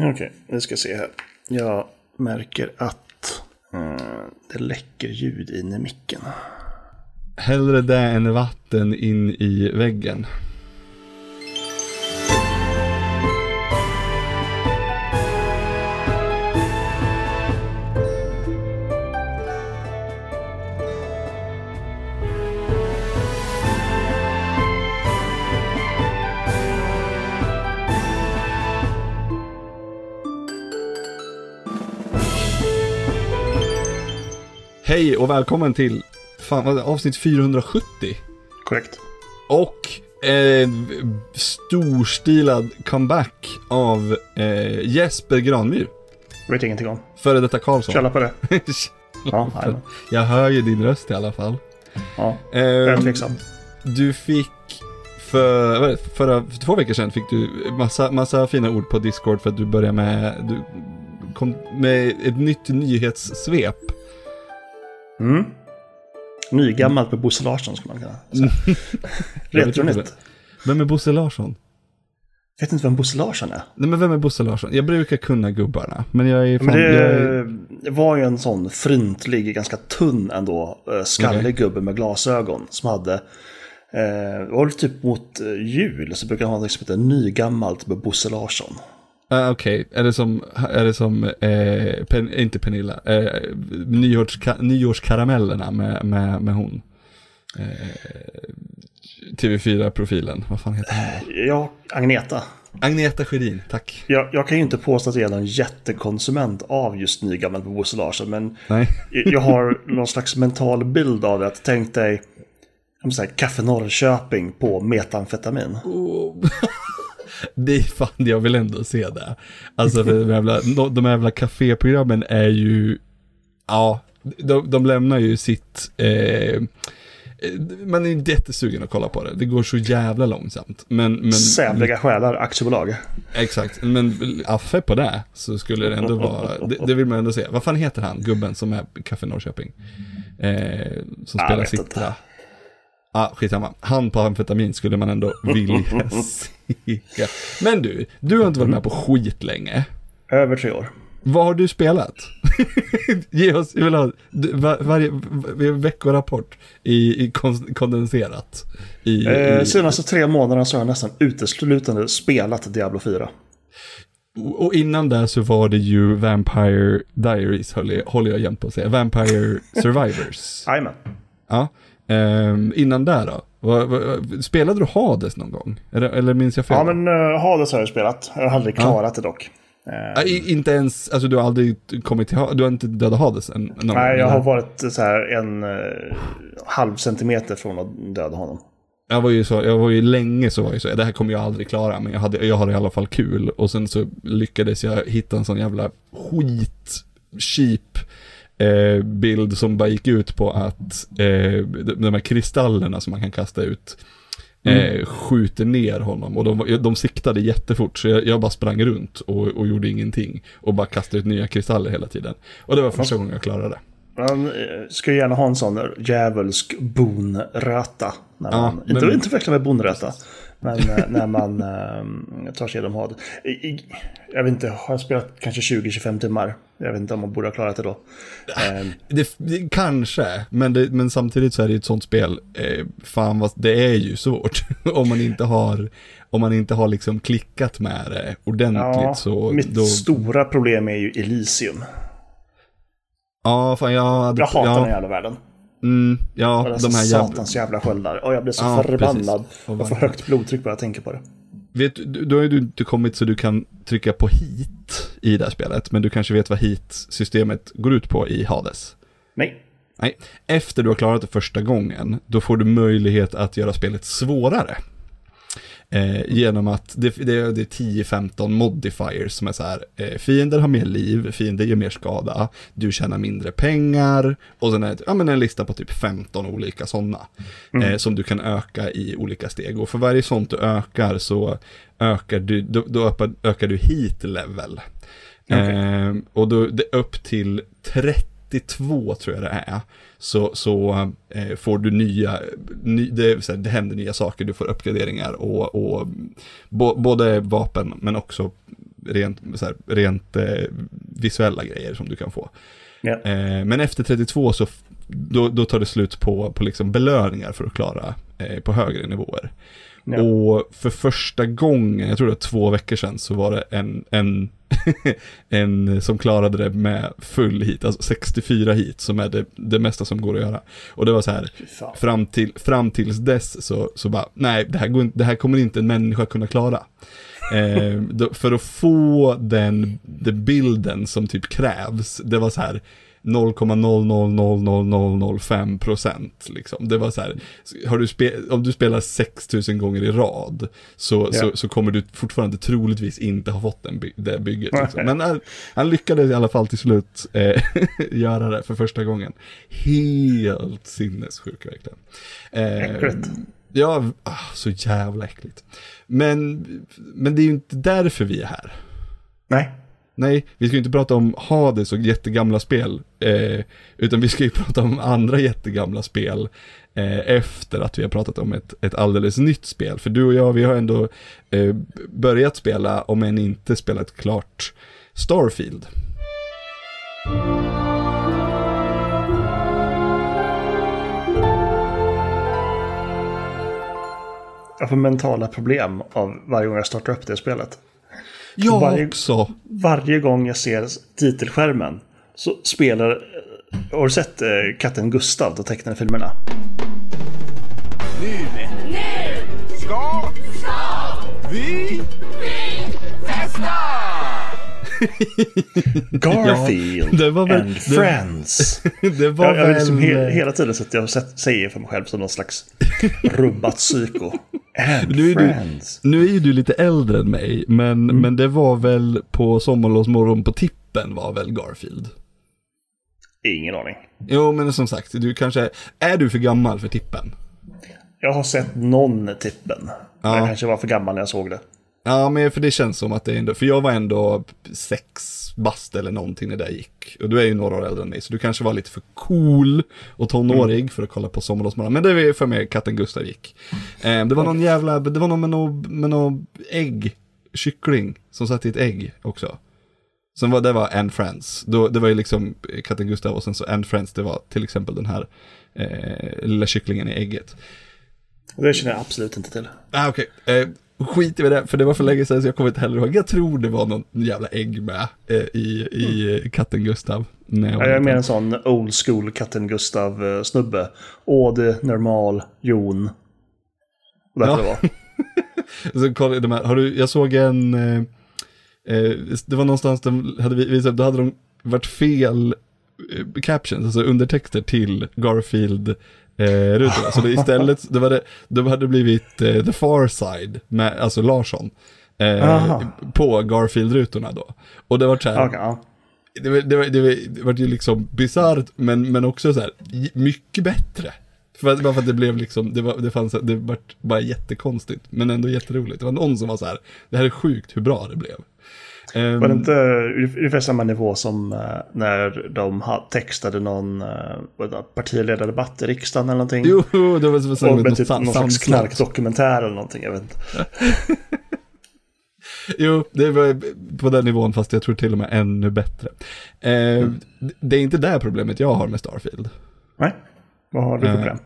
Okej, nu ska jag se här. Jag märker att eh, det läcker ljud in i micken. Hellre det än vatten in i väggen. Hej och välkommen till fan, vad avsnitt 470. Korrekt. Och en storstilad comeback av eh, Jesper Granmyr. Vet ingenting om. Före detta Karlsson. Källa på det. Ja. Jag hör ju din röst i alla fall. ja. Jag är Ehm, tveksam. du fick för, vad är det, förra, för två veckor sedan fick du massa, massa fina ord på Discord för att du började med, du kom med ett nytt nyhetssvep. Mm. Nygammalt med Bosse Larsson skulle man kunna säga. Jag inte Retronytt. det. Vem är Bosse Larsson? Vet inte vem Bosse Larsson är. Nej men vem är Bosse Larsson? Jag brukar kunna gubbarna, men jag är fan, Men jag är, det det var ju en sån fryntlig, ganska tunn ändå, eh, skallig Okej. gubbe med glasögon som hade Eh, det var väl typ mot eh, jul så brukar han ha något som heter Nygammalt med Bosse Larsson. Ah, Okej, är det som, är det som eh, pen, inte Pernilla, eh, nyårska, nyårskaramellerna med, med, med hon? Eh, TV4-profilen, vad fan heter hon då? Ja, Agneta. Agneta Sjödin, tack. Jag, jag kan ju inte påstå att jag är någon jättekonsument av just Nygammalt med Bosse Larsson, men Nej. jag har någon slags mental bild av det. Att tänk dig jag säga, Kaffe Norrköping på metamfetamin. Det är fan, jag vill ändå se det. Alltså för de jävla, de, jävla kaféprogrammen är ju, ja, de, de lämnar ju sitt, eh, man är inte jättesugen att kolla på det. Det går så jävla långsamt. Men, men Sävliga själar aktiebolag. exakt, men affe på det så skulle det ändå vara, det, det vill man ändå se. Vad fan heter han, gubben som är Café Norrköping? Eh, som spelar. Citra. Ah, skitsamma. Han på amfetamin skulle man ändå vilja se. Men du, du har inte varit med på skit länge. Över tre år. Vad har du spelat? Ge oss, jag vill ha var, varje, varje veckorapport i, i kon- kondenserat. I, Eh, i, senaste tre månaderna så har jag nästan uteslutande spelat Diablo 4. och innan det så var det ju Vampire Diaries, håller jag, håller jag jämt på att säga. Vampire Survivors. Jajamän. Ja. Ehm, innan där då? Spelade du Hades någon gång? Eller, eller minns jag fel? Ja, men uh, Hades har jag spelat. Jag har aldrig klarat det dock. Ja, i- inte ens, alltså du har aldrig kommit till, Ha- du har inte dödat Hades än? någon nej, jag eller? har varit så här en uh, halv centimeter från att döda honom. Jag var ju så, jag var ju länge så var jag så, det här kommer jag aldrig klara, men jag hade, jag hade i alla fall kul. Och sen så lyckades jag hitta en sån jävla skit, cheap eh, bild som bara gick ut på att eh, de, här kristallerna som man kan kasta ut eh, skjuter ner honom. Och de, de siktade jättefort, så jag, jag bara sprang runt och, och gjorde ingenting. Och bara kastade ut nya kristaller hela tiden. Och det var första gången jag klarade det. Man eh, ska gärna ha en sån djävulsk bonröta. När Ja, man, inte, men- inte verkligen med bonröta. Men eh, när man tar sig igenom. I, i, jag vet inte, har jag spelat kanske 20-25 timmar? Jag vet inte om man borde ha klarat det då. Eh, Det, det, kanske, men, det, men samtidigt så är det ju ett sånt spel, eh, fan vad, det är ju svårt. om man inte har, om man inte har liksom klickat med det ordentligt ja, så mitt då, stora problem är ju Elysium. Ja, fan jag hade, Jag hatar ja, den jävla världen. mm, ja, Och dessa de här jävla, satans jävla sköldar. Och jag blir så Ja, förbannad. precis. Jag får högt blodtryck bara jag tänker på det. Vet då har du inte kommit så du kan trycka på hit i det här spelet, men du kanske vet vad hit-systemet går ut på i Hades. Nej. Nej, efter du har klarat det första gången, då får du möjlighet att göra spelet svårare. Eh, genom att det, det, är- det är 10-15 modifiers som är så här, eh, fiender har mer liv, fiender gör mer skada, du tjänar mindre pengar, och sen är det ja, men en lista på typ 15 olika sådana. Eh, som du kan öka i olika steg. Och för varje sånt du ökar så ökar du, då, då ökar, ökar du hit level. Eh, och då, det upp till 32 tror jag det är. Så, så eh, får du nya, ny, det, här, det händer nya saker, du får uppgraderingar och, och bo, både vapen men också rent, här, rent eh, visuella grejer som du kan få. Ja. Eh, men efter 32 så då, då tar det slut på, på liksom belöningar för att klara eh, på högre nivåer. Ja. Och för första gången, jag tror det var två veckor sedan, så var det en, en, en som klarade det med full hit, alltså 64 hit, som är det, det mesta som går att göra. Och det var så här, fram, till, fram tills dess så, så bara, nej, det här, går, det här kommer inte en människa kunna klara. Eh, för att få den, den bilden som typ krävs, det var så här 0,0000005 procent liksom. Det var så här, har du spe, om du spelar 6000 gånger i rad så, Ja. så, så kommer du fortfarande troligtvis inte ha fått den by, det bygget. Liksom. Men han, han lyckades i alla fall till slut eh, göra det för första gången. Helt sinnessjuk verkligen. Eh, Äckligt. Ja, ah, så jävla äckligt. Men, men det är ju inte därför vi är här. Nej. Nej, vi ska ju inte prata om Hades och jättegamla spel, eh, utan vi ska ju prata om andra jättegamla spel eh, efter att vi har pratat om ett, ett alldeles nytt spel. För du och jag, vi har ändå eh, börjat spela, om än inte spelat klart, Starfield. Jag får mentala problem av varje gång jag startar upp det spelet. Jag Varje- också. Varje gång jag ser titelskärmen så spelar... Har du sett eh, katten Gustav, de tecknade filmerna? Nu ska vi festa! Garfield var väl- and det- Friends. Det var Jag, jag har väl... liksom he, hela tiden sett jag har sett, säger för mig själv som någon slags rubbat psyko. And Nu är du- Friends. Nu är ju du lite äldre än mig, men, men det var väl på Sommarlovsmorgon på tippen var väl Garfield? Ingen aning. Jo, men som sagt, du kanske, är du för gammal för tippen? Jag har sett någon tippen. Ja. Jag kanske var för gammal när jag såg det. Ja, men för det känns som att det är ändå, för jag var ändå sex bast eller någonting när det gick. Och du är ju några år äldre än mig, så du kanske var lite för cool och tonårig för att kolla på Sommarlovsmorgon. Men det var ju för mig katten Gustav gick. Eh, det var någon jävla, det var någon med någon, med någon ägg, kyckling, som satt i ett ägg också. Sen var det var Anne Friends, Då, det var ju liksom katten Gustav och sen så Anne Friends, det var till exempel den här eh, lilla kycklingen i ägget. Det känner jag absolut inte till. Ah, okej. Eh, skit i det, för det var för länge sedan så jag kommer inte heller ihåg. Jag tror det var någon jävla ägg med eh, i, i eh, katten Gustav. När jag Jag är mer en sån old school katten Gustav-snubbe. Åde, normal, Jon. Och därför Ja. det var. Så kolla, de här, har du, jag såg en, eh, eh, det var någonstans de hade vi- visat, då hade de varit fel eh, captions, alltså undertexter till Garfield eh, rutorna. Så det istället, det var det, de hade blivit eh, The Far Side, med, alltså Larsson, eh, på Garfield-rutorna då. Och det var så här, ja. det var, det var, det var, det var ju liksom bisarrt, men, men också så här, mycket bättre. För att, bara för att det blev liksom, det, var, det fanns, det var bara jättekonstigt, men ändå jätteroligt. Det var någon som var så här, det här är sjukt hur bra det blev. Ehm, Var det inte ungefär samma nivå som eh, när de textade någon uh, partiledardebatt i riksdagen eller någonting? Jo, det var som ett med typ någon slags knarkdokumentär eller någonting. Jag vet inte. Jo, det var på den nivån, fast jag tror till och med ännu bättre. Eh, Det är inte det problemet jag har med Starfield. Nej, vad har du för Eh, problem?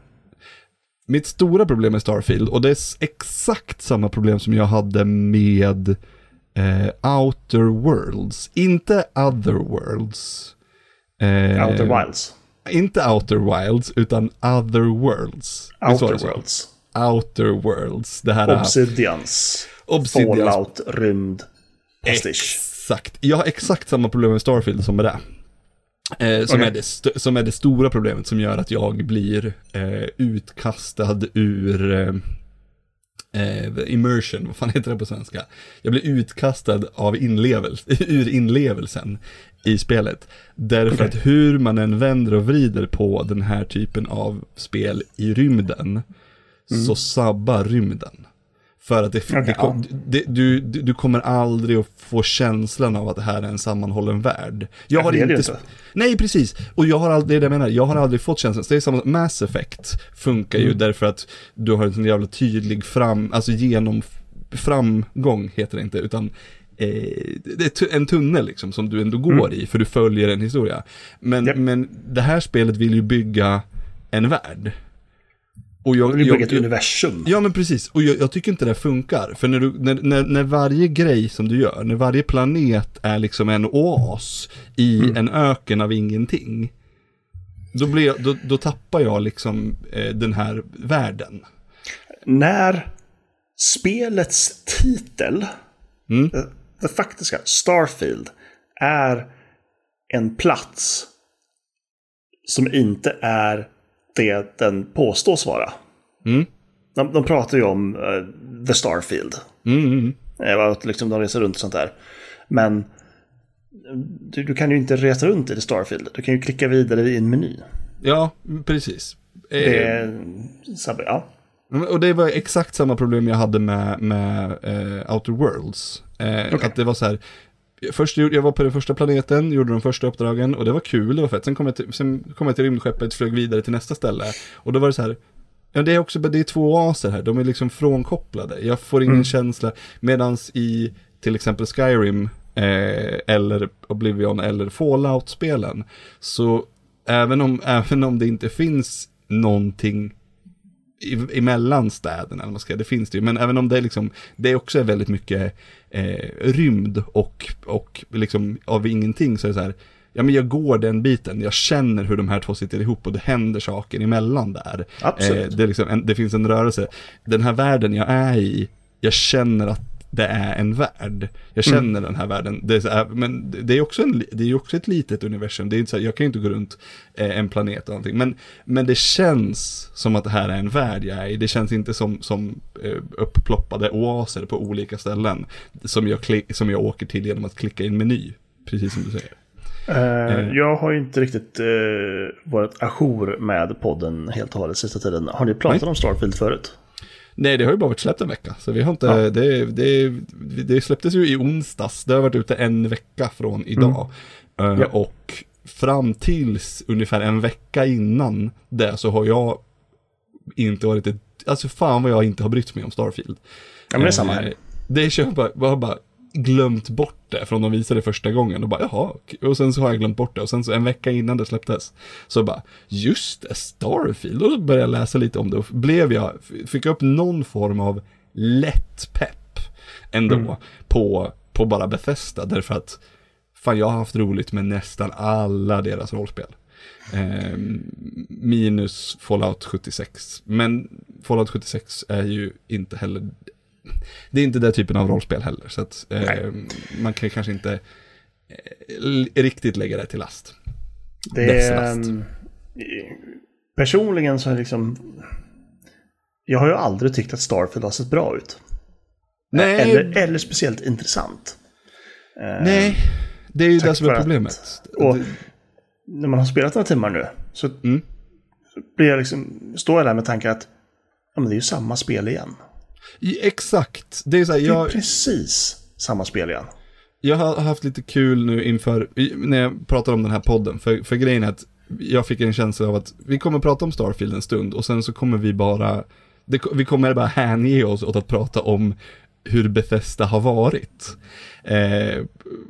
Mitt stora problem med Starfield, och det är exakt samma problem som jag hade med eh, Outer Worlds. Inte Other Worlds. Eh, Outer Wilds. Inte Outer Wilds, utan Other Worlds. Outer? Worlds. Outer Worlds. Det här är Obsidians. Obsidians. Fallout, rymd, pastisch. Exakt. Jag har exakt samma problem med Starfield som med det. Eh, som, Okej. är det som är det stora problemet som gör att jag blir eh, utkastad ur eh, immersion, vad fan heter det på svenska? Jag blir utkastad av inlevelse, ur inlevelsen i spelet. Därför Okej. att hur man än vänder och vrider på den här typen av spel i rymden, så sabbar rymden. För att det, Okej, det, kom, det du, du, kommer aldrig att få känslan av att det här är en sammanhållen värld. Jag Ja, har det det inte, inte. Nej, precis. Och jag har aldrig, det är det jag menar, jag har aldrig fått känslan. Så det är samma, Mass Effect funkar ju därför att du har en sån jävla tydlig fram, alltså genom, framgång heter det inte, utan eh, det är en tunnel liksom som du ändå går i, för du följer en historia. Men, Japp. men det här spelet vill ju bygga en värld. Och jag, jag, bygger ett universum. Ja men precis, och jag, jag tycker inte det funkar. För när, du, när, när, när varje grej som du gör, när varje planet är liksom en oas i en öken av ingenting. Då, blir då, då tappar jag liksom eh, den här världen. När spelets titel, Mm. det, det faktiska, Starfield, är en plats som inte är det den påstås vara. Mm. De, de pratar ju om eh, The Starfield. Mm, mm. Eh, att liksom de reser runt och sånt där. Men du, du kan ju inte resa runt i The Starfield. Du kan ju klicka vidare i en meny. Ja, precis. Eh, Det är... Ja. Och det var exakt samma problem jag hade med, med eh, Outer Worlds. Eh, Okej. Att det var så här, först jag var på den första planeten, gjorde de första uppdragen och det var kul, det var fett. Sen kom jag till, sen kom jag till rymdskeppet, flög vidare till nästa ställe. Och då var det så här, ja det är också, det är två oaser här, de är liksom frånkopplade. Jag får ingen Mm. känsla, medans i till exempel Skyrim, eh, eller Oblivion eller Fallout-spelen, så även om, även om det inte finns någonting i- emellan städerna, eller man ska, det finns det ju, men även om det är liksom, det är också väldigt mycket eh, rymd och, och liksom av ingenting så är det så här, ja men jag går den biten, jag känner hur de här två sitter ihop och det händer saker emellan där. Absolut. Eh, det, är liksom en, det finns en rörelse, den här världen jag är i, jag känner att det är en värld. Jag Mm. känner den här världen. Det här, men det är också, en, det är också ett litet universum. Det är inte så här, jag kan ju inte gå runt eh, en planet och någonting. Men, men det känns som att det här är en värld jag är i. Det känns inte som, som eh, upploppade oaser på olika ställen. Som jag, kli- som jag åker till genom att klicka i en meny. Precis som du säger. Eh, Jag har ju inte riktigt eh, varit ajour med podden helt och hållet sista tiden. Har ni pratat Nej. om Starfield förut? Nej, det har ju bara varit släppt en vecka. Så vi har inte, Ja. det, det, det släpptes ju i onsdags. Det har varit ute en vecka från idag. Eh, Mm. Ja. Och fram tills ungefär en vecka innan det så har jag inte varit ett, alltså fan vad jag inte har brytt mig om Starfield. Ja, men det är samma här. Eh, Det kör jag bara, har bara glömt bort det från de visade första gången och bara jaha, och sen så har jag glömt bort det och sen så en vecka innan det släpptes så bara just det, Starfield och då började jag läsa lite om det och blev jag, fick upp någon form av lätt pepp ändå Mm. på, på bara Bethesda därför att fan jag har haft roligt med nästan alla deras rollspel. Ehm, minus Fallout 76. Men Fallout 76 är ju inte heller, det är inte den typen av rollspel heller. Så att ehm, man kan kanske inte eh, riktigt lägga det till last. Det är, last. ehm, personligen så är liksom... Jag har ju aldrig tyckt att Starfield har sett bra ut. Nej, Eller, eller speciellt intressant. Eh, nej, det är ju tack det som är för att- problemet. och- Det- När man har spelat några timmar nu så Mm. blir jag liksom, står jag där med tanken att ja, men det är ju samma spel igen. Exakt, det är så här, Det är precis samma spel igen. Jag har haft lite kul nu inför, när jag pratar om den här podden, för, för grejen är att jag fick en känsla av att vi kommer prata om Starfield en stund och sen så kommer vi bara, det, vi kommer bara hänge oss åt att prata om hur Bethesda har varit. Eh,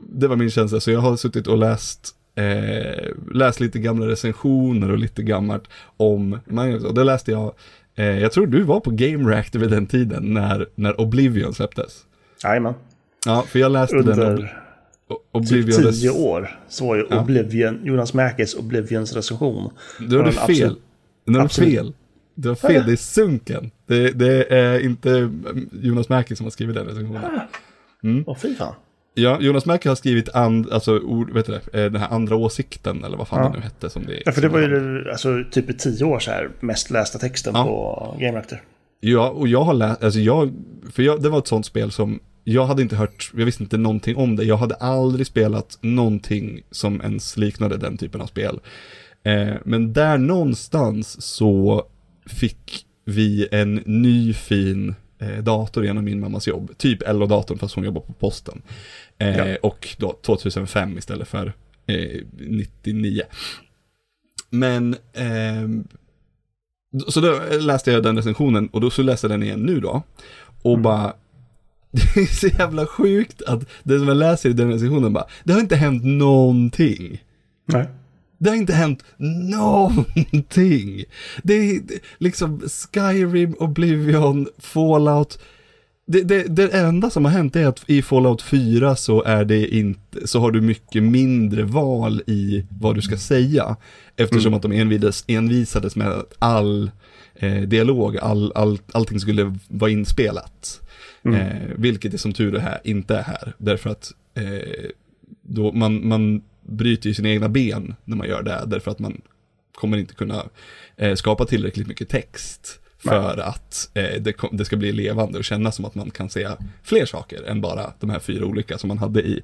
det var min känsla, så jag har suttit och läst eh, läst lite gamla recensioner och lite gammalt om Magnus. Och det läste jag, eh, jag tror du var på Game Reactor vid den tiden när, när Oblivion släpptes. Jajamän. Ja, för jag läste den Under Obli- typ Oblivion tio år så var ju Ja. Oblivion, Jonas Mäkis Oblivions recension. Du hade den fel. absolut- Du hade fel. Du har fel, det är Sunken. Det, det är inte Jonas Mäki som har skrivit den recensionen. Mm. Åh fy fan. Ja, Jonas Mäki har skrivit and, alltså, ord, vet du det, eh, den här andra åsikten, eller vad fan Ja. det nu hette. Som det, Ja, för det var ju alltså, typ tio år så här mest lästa texten Ja. på Game Reactor. Ja, och jag har läst, alltså jag, för jag, det var ett sånt spel som, jag hade inte hört, jag visste inte någonting om det. Jag hade aldrig spelat någonting som ens liknade den typen av spel. Eh, men där någonstans så fick vi en ny fin dator genom min mammas jobb. Typ LO-datorn fast hon jobbar på posten. Eh, Ja. Och då 2005 istället för eh, 99. Men, ehm, så då läste jag den recensionen och då så läste jag den igen nu då. Och bara, Det är så jävla sjukt att det som jag läser i den recensionen bara, det har inte hänt någonting. Nej. Det har inte hänt någonting. Det är det- liksom Skyrim, Oblivion, Fallout. Det, det, det enda som har hänt är att i Fallout 4 så är det inte, så har du mycket mindre val i vad du ska säga. Eftersom att de envides, envisades med att all eh, dialog, all, all, allting skulle vara inspelat. Eh, vilket är som tur är här, inte är här. Därför att eh, då man, man bryter ju sina egna ben när man gör det. Därför att man kommer inte kunna eh, skapa tillräckligt mycket text för att eh, det, det ska bli levande och kännas som att man kan säga fler saker än bara de här fyra olika som man hade i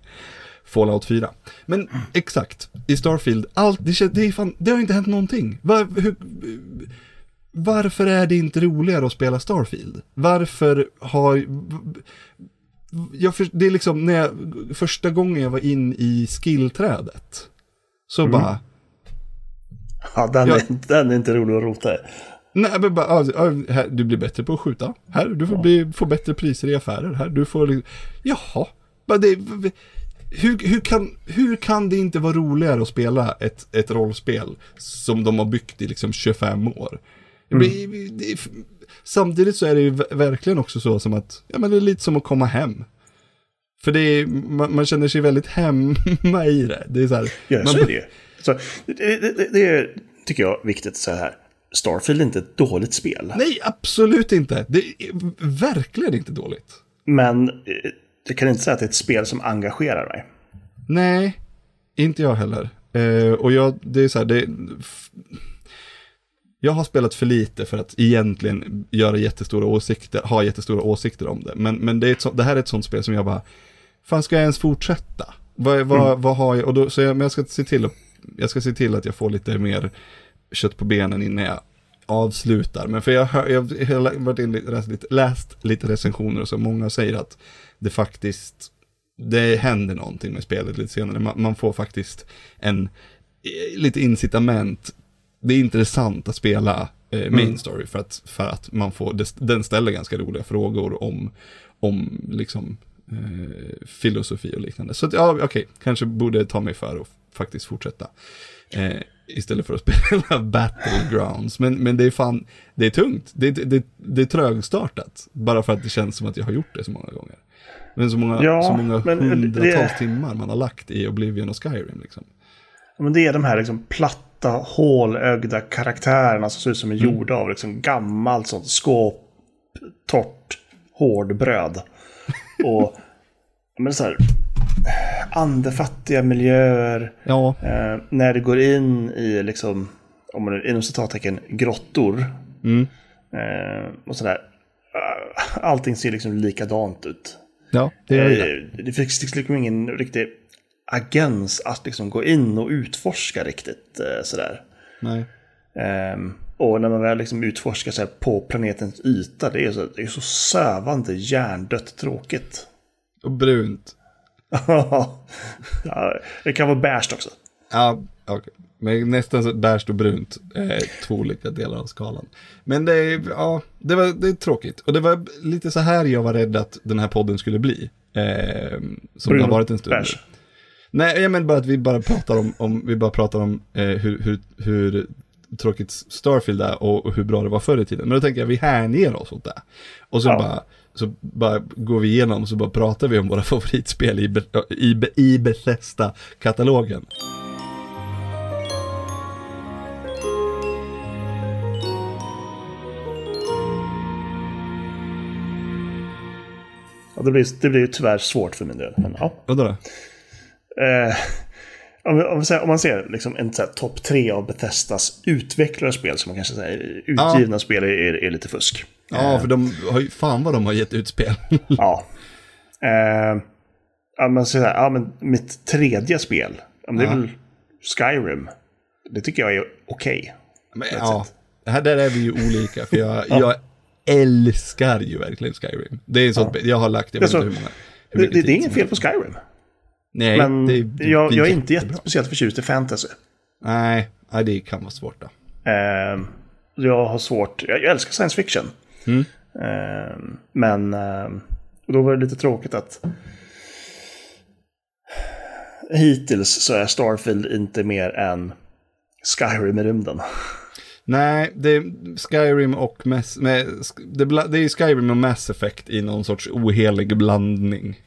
Fallout 4. Men exakt, i Starfield, allt, det, det, fan, det har inte hänt någonting. Var, hur, varför är det inte roligare att spela Starfield? Varför har... Jag för, det är liksom när jag, första gången jag var in i skillträdet. Så bara, Ja, den, Ja. Är, den är inte rolig att rota i. nej men bara, ja, ja, här, du blir bättre på att skjuta. Här, du får, bli, få bättre priser i affärer. Här, du får, liksom- jaha. Bara det, hur, hur, kan, hur kan det inte vara roligare att spela ett, ett rollspel som de har byggt i liksom 25 år? Det blir- det är- samtidigt så är det ju ver- verkligen också så som att, ja men det är lite som att komma hem. För det är, man, man känner sig väldigt hemma i det. Det är så här, Ja, man, så är det ju. Så, det, det, det, är, tycker jag, viktigt så här. Starfield är inte ett dåligt spel. Nej, absolut inte. Det är verkligen inte dåligt. Men eh, jag kan inte säga att det är ett spel som engagerar mig. Nej, inte jag heller. Eh, och jag, det är så här, det, jag har spelat för lite för att egentligen göra jättestora åsikter, ha jättestora åsikter om det. Men, men det, så, det här är ett sånt spel som jag bara, fan ska jag ens fortsätta? Vad, vad, vad har jag, och då, så jag, men jag ska se till att, jag ska se till att jag får lite mer kött på benen innan jag avslutar. Men för jag, hör- jag, jag har varit in, läst, lite, läst lite recensioner och så, många säger att det faktiskt, det händer någonting med spelet lite senare. Man, man får faktiskt en, eh, lite incitament. Det är intressant att spela eh, main story för att, för att man får, det- den ställer ganska roliga frågor om, om liksom eh, filosofi och liknande. Så att, ja, okej, kanske borde ta mig för att faktiskt fortsätta. Eh, istället för att spela Battlegrounds. Men, men det är fan, det är tungt. Det, det, det, är trögstartat. Bara för att det känns som att jag har gjort det så många gånger. Men så många, Ja, så många men det- hundratals timmar man har lagt i Oblivion och Skyrim liksom. Ja, Men det är de här liksom platta, hålögda karaktärerna som ser ut som är gjorda av liksom gammalt sånt skåp, torrt hårdbröd. Och men så här, andefattiga miljöer. Ja, Eh, när det går in i, liksom, om man inom citattecken, grottor. Mm. Eh, och sådär. Eh, allting ser liksom likadant ut. ja det gör det. Eh, det finns liksom ingen riktig agens att liksom gå in och utforska riktigt eh, sådär. Nej. Ehm, och när man väl liksom utforskar så på planetens yta, det är så, det är så sövande hjärndött tråkigt. Och brunt. ja, det kan vara bärst också. Ja, okej. Men nästan så bärst och brunt är två olika delar av skalan. Men det är, ja, det var det är tråkigt. Och det var lite så här jag var rädd att den här podden skulle bli. Eh, som det har varit en stund nu. Nej, jag menar bara att vi bara pratar om, om vi bara pratar om eh, hur, hur, hur tråkigt Starfield är och, och hur bra det var förr i tiden. Men då tänker jag vi hänger oss åt det. Och så, Ja. bara, så bara går vi igenom och så bara pratar vi om våra favoritspel i, i, i Bethesda-katalogen. Ja, det, blir, det blir tyvärr svårt för min del. Men, ja. Vadå då? Eh, om, om, säger, om man ser liksom en så topp tre av Bethesdas utvecklade spel, som man kanske säger, utgivna spel är, är lite fusk. Ja, för de har ju, fan vad de har gett ut spel. Ja. Eh, ja, men så här, ja, men mitt tredje spel, ja, men det är Ja. väl Skyrim. Det tycker jag är okej. That's ja, it. här, där är vi ju olika, för jag, jag älskar ju verkligen Skyrim. Det är sånt, jag har lagt, jag vet inte hur många. hur Det, det, det är inget fel på Skyrim. Nej, Men det, det, jag, det jag är inte jättespeciellt förtjust i fantasy. Nej, nej, det kan vara svårt då. Eh, jag har svårt, jag, jag älskar science fiction. Mm. Eh, men eh, då var det lite tråkigt att hittills så är Starfield inte mer än Skyrim i rymden. Nej, det är Skyrim och Mass, med, det är Skyrim och Mass Effect i någon sorts ohelig blandning.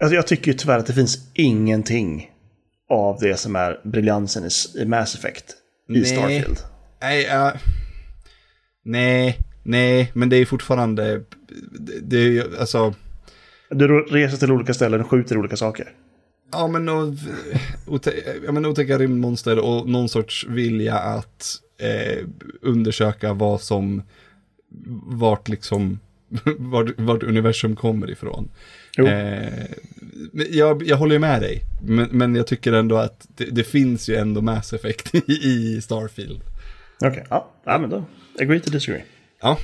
Alltså jag tycker ju tyvärr att det finns ingenting av det som är briljansen i, Mass Effect i Nej. Starfield. Nej, ja. nej, nej, men det är fortfarande, det, det är ju, alltså, Du reser till olika ställen och skjuter olika saker. ja men, och, ote, ja, men otäcka rymdmonster och någon sorts vilja att eh, undersöka vad som, vart liksom, vart, vart universum kommer ifrån. Eh, jag, jag håller ju med dig, men, men jag tycker ändå att det, det finns ju ändå Mass Effect i, i Starfield. Okej, ja. ja, men då. Agree to disagree. Ja.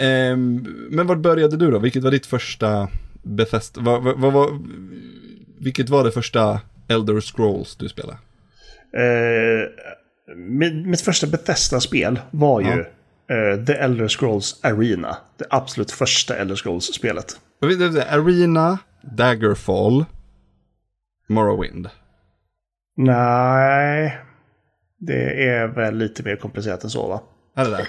Ehm, men var började du då? Vilket var ditt första Bethesda? Vad, vad, var- vilket var det första Elder Scrolls du spelade? Eh, mitt, mitt första Bethesda-spel var ju eh, The Elder Scrolls Arena. Det absolut första Elder Scrolls-spelet. Arena, Daggerfall, Morrowind. Nej, det är väl lite mer komplicerat än så va? Är det där?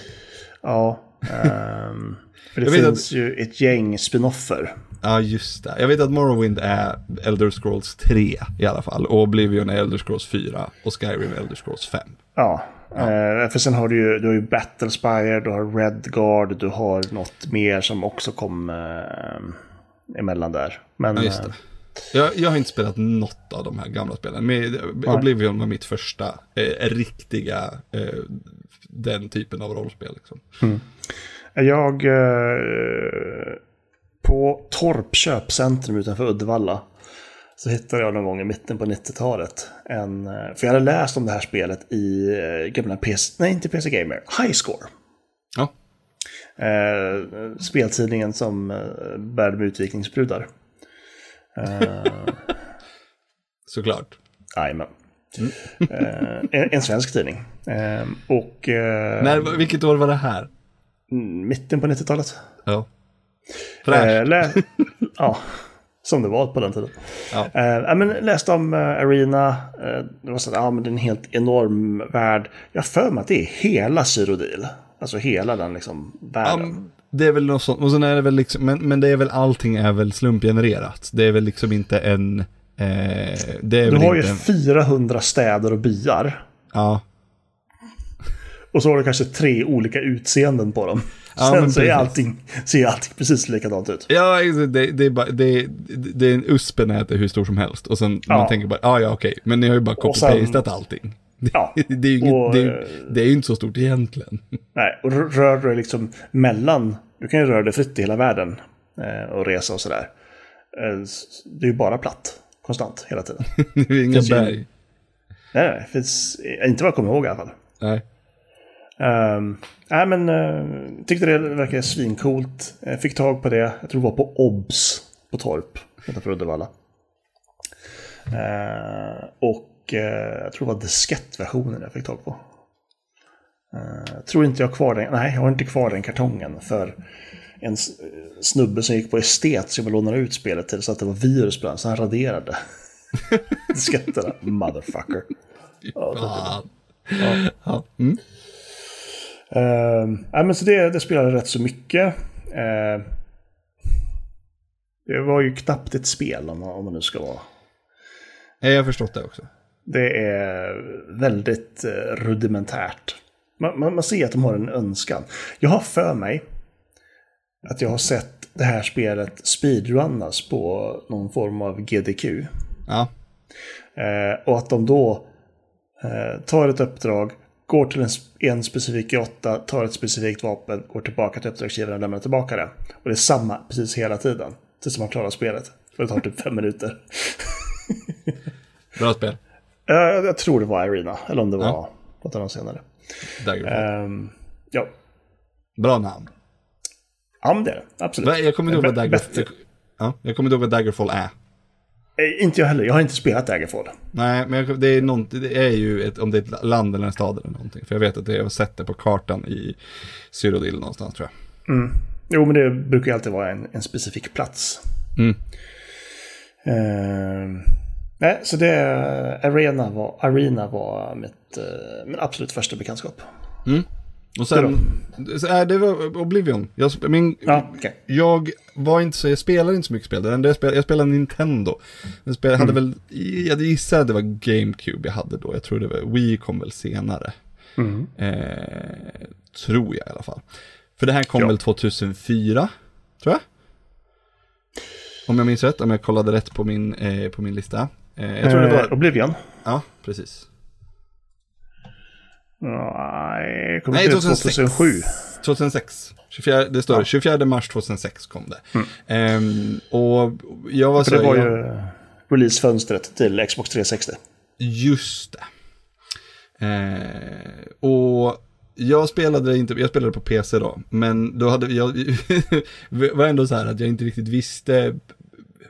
Ja. ehm, för det finns ju ett gäng spinoffer. Ja, just det. Jag vet att Morrowind är Elder Scrolls 3 i alla fall. Och Oblivion är Elder Scrolls 4 och Skyrim är Elder Scrolls 5. Ja, eh, för sen har du ju, du har ju Battlespire, du har Redguard, du har något mer som också kom eh, emellan där. Men Ja, eh, Jag, jag har inte spelat något av de här gamla spelen. Men Oblivion var mitt första eh, riktiga, eh, den typen av rollspel. Liksom. jag... Eh, på Torp köpcentrum utanför Uddevalla så hittade jag någon gång i mitten på 90-talet en... eh, För jag hade läst om det här spelet i eh, gamla PC... Nej, inte PC Gamer. Highscore. Ja, Eh, speltidningen som eh, bärde med utvikningsbrudar. såklart. Jajamän. Eh, en, en svensk tidning. Eh, och eh, När, vilket år var det här? mm, mitten på 90-talet. Ja. Eh, lä- ja, som det var på den tiden. Ja. Eh, ja, men läste om eh, Arena. Eh, det var så att ja, men det är en helt enorm värld. Jag för mig att det är hela Cyrodiil. Alltså hela den liksom världen. men det är väl något sånt, och sen är det väl liksom, men, men det är väl allting är väl slumpgenererat. Det är väl liksom inte en, eh, du har ju en- 400 städer och byar. ja. Och så har du kanske tre olika utseenden på dem. Ja, Sen så är allting, ser allting precis likadant ut. Ja, det, det, är bara, det, det är en uspen är hur stor som helst. Och sen Ja. man tänker bara, ja ja okej, men ni har ju bara copy-pastat allting. Ja, Det är ju inget, och, det, är, det är inte så stort egentligen. Nej, och rör dig liksom mellan... Du kan ju röra dig fritt i hela världen eh, och resa och sådär. Eh, det är ju bara platt. Konstant, hela tiden. Det är inga Finns ju- berg. nej, nej, finns... eh, Inte vad jag kommer ihåg i alla fall. Nej. Um, nej, men uh, tyckte det verkade svincoolt. Uh, fick tag på det. Jag tror det var på OBS på Torp utanför Uddevalla. Eh, och eh, jag tror det var diskettversionen jag fick tag på. Eh, jag tror inte jag har kvar den. Nej, jag har inte kvar den kartongen. För en snubbe som gick på estet som jag lånade ut spelet till så att det var virus på den. Så han raderade disketterna. Motherfucker. Fan. Ja. Mm. Uh, nej, men så det, det spelade rätt så mycket. Eh, det var ju knappt ett spel om man, om man nu ska vara. Ja, Jag har förstått det också. Det är väldigt eh, rudimentärt. Man, man, man ser att de har en önskan. Jag har för mig att jag har sett det här spelet speedrunnas på någon form av GDQ. Ja. Eh, och att de då eh, tar ett uppdrag, går till en, en specifik grotta, tar ett specifikt vapen, går tillbaka till uppdragsgivaren och lämnar tillbaka det. Och det är samma precis hela tiden. Tills man klarar spelet. För det tar typ fem minuter. Bra spel. Eh, jag tror det var Arena, eller om det var Ja. något de senare. Ehm, ja. Bra namn. ja, men det är det. Absolut. Jag kommer ihåg vad Daggerfall ja, Jag kommer ihåg vad Daggerfall är. Eh, Inte jag heller. Jag har inte spelat Daggerfall. Nej, men jag, det, är nånt, det är ju ett, om det är ett land eller en stad eller någonting. För jag vet att jag har sett det på kartan i Cyrodiil någonstans tror jag. Jo, men det brukar ju alltid vara en, en specifik plats. Mm. Eh, nej, så det, Arena var, Arena var mitt, eh, min absolut första bekantskap. Och sen, så, äh, det var Oblivion. Jag, min, Ja, okej. jag var inte så, jag spelade inte så mycket spel. Det enda jag spelade, jag spelade Nintendo. Jag spelade, hade väl, jag gissar att det var GameCube jag hade då. Jag tror det var, Wii kom väl senare. Mm. Eh, tror jag i alla fall. För det här kom Ja. väl 2004, tror jag. Om jag minns rätt, om jag kollade rätt på min, eh, på min lista. Eh, jag tror det Eh, var, Oblivion. ja precis. Nej, kommer Nej, inte ihåg 2006. 2007. 2006. 24, det står Ja. 24 mars 2006 kom det. Ehm, och jag var För så... det var jag, ju releasefönstret till Xbox 360. Just det. Eh, och jag spelade det inte, jag spelade på PC då, men då hade jag, det var ändå så här att jag inte riktigt visste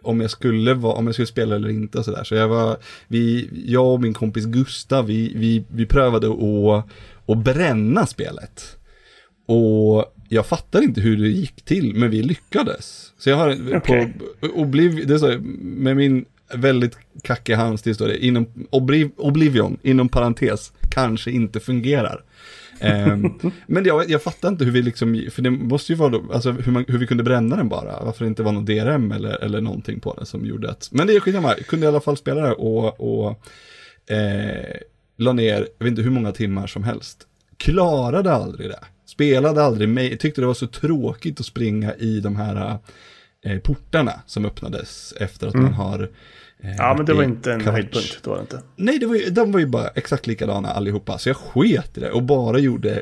om jag skulle vara, om jag skulle spela eller inte och sådär. Så jag var, vi, jag och min kompis Gustav, vi, vi, vi prövade att, att bränna spelet. Och jag fattar inte hur det gick till, men vi lyckades. Så jag har Okej. på Obliv, det står, med min väldigt kackiga handstil står det, inom Obliv, Oblivion, inom parentes, kanske inte fungerar. Ehm, men jag, jag fattar inte hur vi liksom, för det måste ju vara då, alltså hur, man, hur vi kunde bränna den bara, varför det inte var någon DRM eller, eller någonting på den som gjorde att, men det är skitsamma, jag kunde i alla fall spela det och, och eh, la ner, jag vet inte hur många timmar som helst. Klarade aldrig det. Spelade aldrig mig, tyckte det var så tråkigt att springa i de här eh, portarna som öppnades efter att man har Ja, men det var inte en Kavaч. höjdpunkt. Det var det inte. Nej, det var ju, de var ju bara exakt likadana allihopa. Så jag sket i det och bara gjorde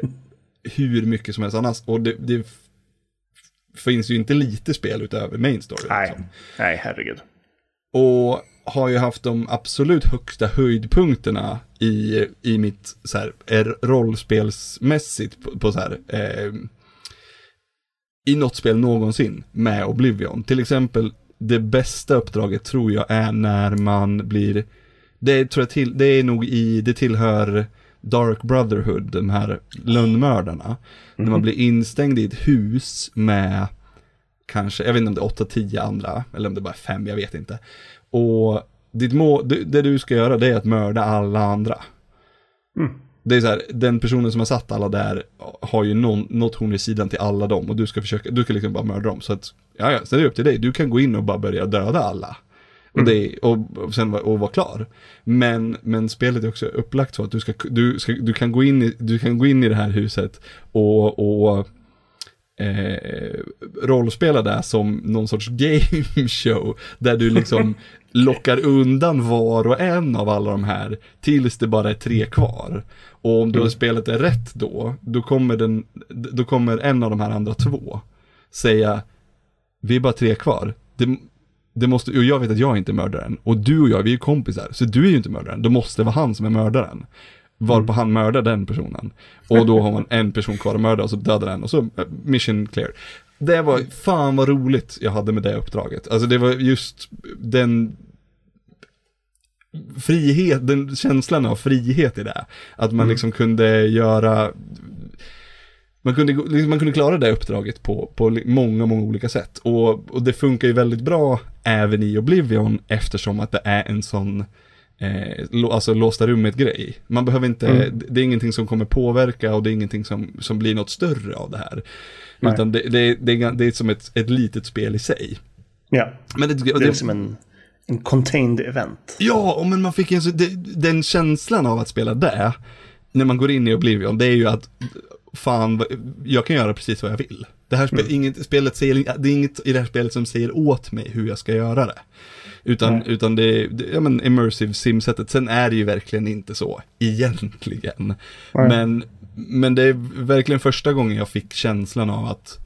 hur mycket som helst annars. Och det, det finns ju inte lite spel utöver main story. Nej, liksom. nej herregud. Och har ju haft de absolut högsta höjdpunkterna i, i mitt så här, är rollspelsmässigt på, på så här, eh, i något spel någonsin med Oblivion. Till exempel det bästa uppdraget tror jag är när man blir, det tror jag till, det är nog i, det tillhör Dark Brotherhood, de här lönnmördarna. När man blir instängd i ett hus med kanske, jag vet inte om det är 8-10 andra, eller om det bara är fem, jag vet inte. Och ditt mål, det, du ska göra det är att mörda alla andra. Det är så här, den personen som har satt alla där har ju någon, något horn i sidan till alla dem och du ska försöka, du ska liksom bara mörda dem. Så att, ja ja, sen är det upp till dig, du kan gå in och bara börja döda alla. Och, det, och, och sen vara- och vara klar. Men, men spelet är också upplagt så att du, ska, du, ska, du, kan, gå in i, du kan gå in i det här huset och, och eh, rollspela det som någon sorts game show. Där du liksom lockar undan var och en av alla de här tills det bara är tre kvar. Och om du har spelat det rätt då, då kommer, den, då kommer en av de här andra två säga vi är bara tre kvar. Det, det måste, och jag vet att jag inte är mördaren. Och du och jag, vi är ju kompisar. Så du är ju inte mördaren. Det måste vara han som är mördaren. Varpå han mördar den personen. Och då har man en person kvar att mörda och så dödar den och så eh, mission clear. Det var, fan vad roligt jag hade med det uppdraget. Alltså det var just den frihet, den känslan av frihet i det. Att man liksom kunde göra man kunde, liksom, man kunde klara det uppdraget på, på många, många olika sätt. Och, och det funkar ju väldigt bra även i Oblivion eftersom att det är en sån eh, alltså låsta rummet-grej. Man behöver inte, det, det är ingenting som kommer påverka och det är ingenting som, som blir något större av det här. Nej. Utan det, det, det, är, det är som ett, ett litet spel i sig. Ja, Men det, det är det, liksom en, en contained event. Ja, och men man fick en det, den känslan av att spela det, när man går in i Oblivion, det är ju att fan, jag kan göra precis vad jag vill. Det här spel, inget, spelet säger, det är inget i det här spelet som säger åt mig hur jag ska göra det. Utan, utan det, det, ja men immersive sim-sättet, sen är det ju verkligen inte så, egentligen. Men, men det är verkligen första gången jag fick känslan av att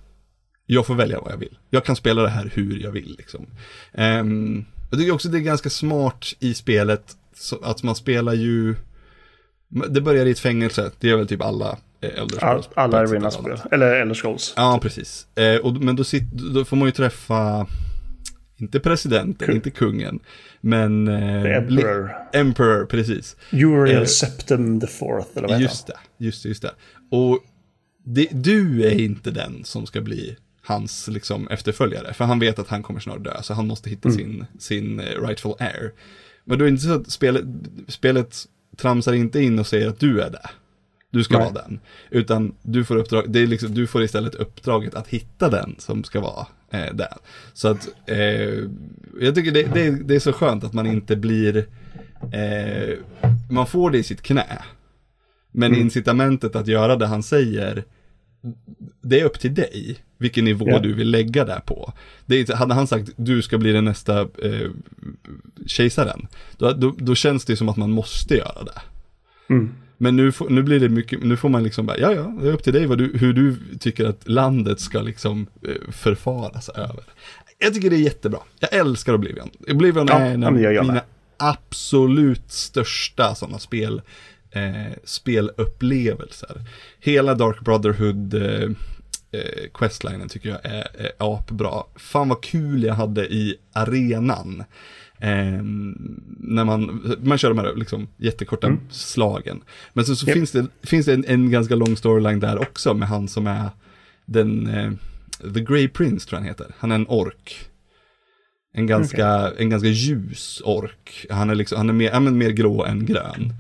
jag får välja vad jag vill. Jag kan spela det här hur jag vill liksom. Ehm, jag tycker också det är ganska smart i spelet, att man spelar ju, det börjar i ett fängelse, det gör väl typ alla Elder All, Scrolls alla ett sätt arena eller Elder Scrolls. Ja, precis. Eh, och, men då, sit, då får man ju träffa, inte presidenten, Kung. inte kungen, men... Eh, The Emperor. Emperor, precis. Uriel Eh, Septim the Fourth, eller vad Just det, just det, just det. Och det, du är inte den som ska bli hans liksom, efterföljare. För han vet att han kommer snart dö, så han måste hitta sin, sin eh, rightful heir. Men då är det inte så att spelet, spelet tramsar inte in och säger att du är det. Du ska Nej. vara den. Utan du får, uppdrag, det är liksom, du får istället uppdraget att hitta den som ska vara eh, där. Så att eh, jag tycker det, det, är- det är så skönt att man inte blir, eh, man får det i sitt knä. Men Mm. incitamentet att göra det han säger, det är upp till dig. Vilken nivå Ja. du vill lägga det på. Det är, hade han sagt du ska bli den nästa eh, kejsaren, då, då, då känns det som att man måste göra det. Mm. Men nu, får- nu blir det mycket, nu får man liksom bara, ja ja, det är upp till dig du, hur du tycker att landet ska liksom eh, förfaras över. Jag tycker det är jättebra. Jag älskar Oblivion. Oblivion Ja, är en av mina absolut största sådana spel, eh, spelupplevelser. Hela Dark Brotherhood eh, eh, questlinen tycker jag är, är apbra. Fan vad kul jag hade i arenan. Eh, när man, man kör de här liksom jättekorta slagen. Men sen så Japp. finns det, finns det en, en ganska lång storyline där också med han som är den, eh, The Grey Prince tror jag han heter. Han är en ork. En ganska, en ganska ljus ork. Han är, liksom, han är mer, ja, mer grå än grön.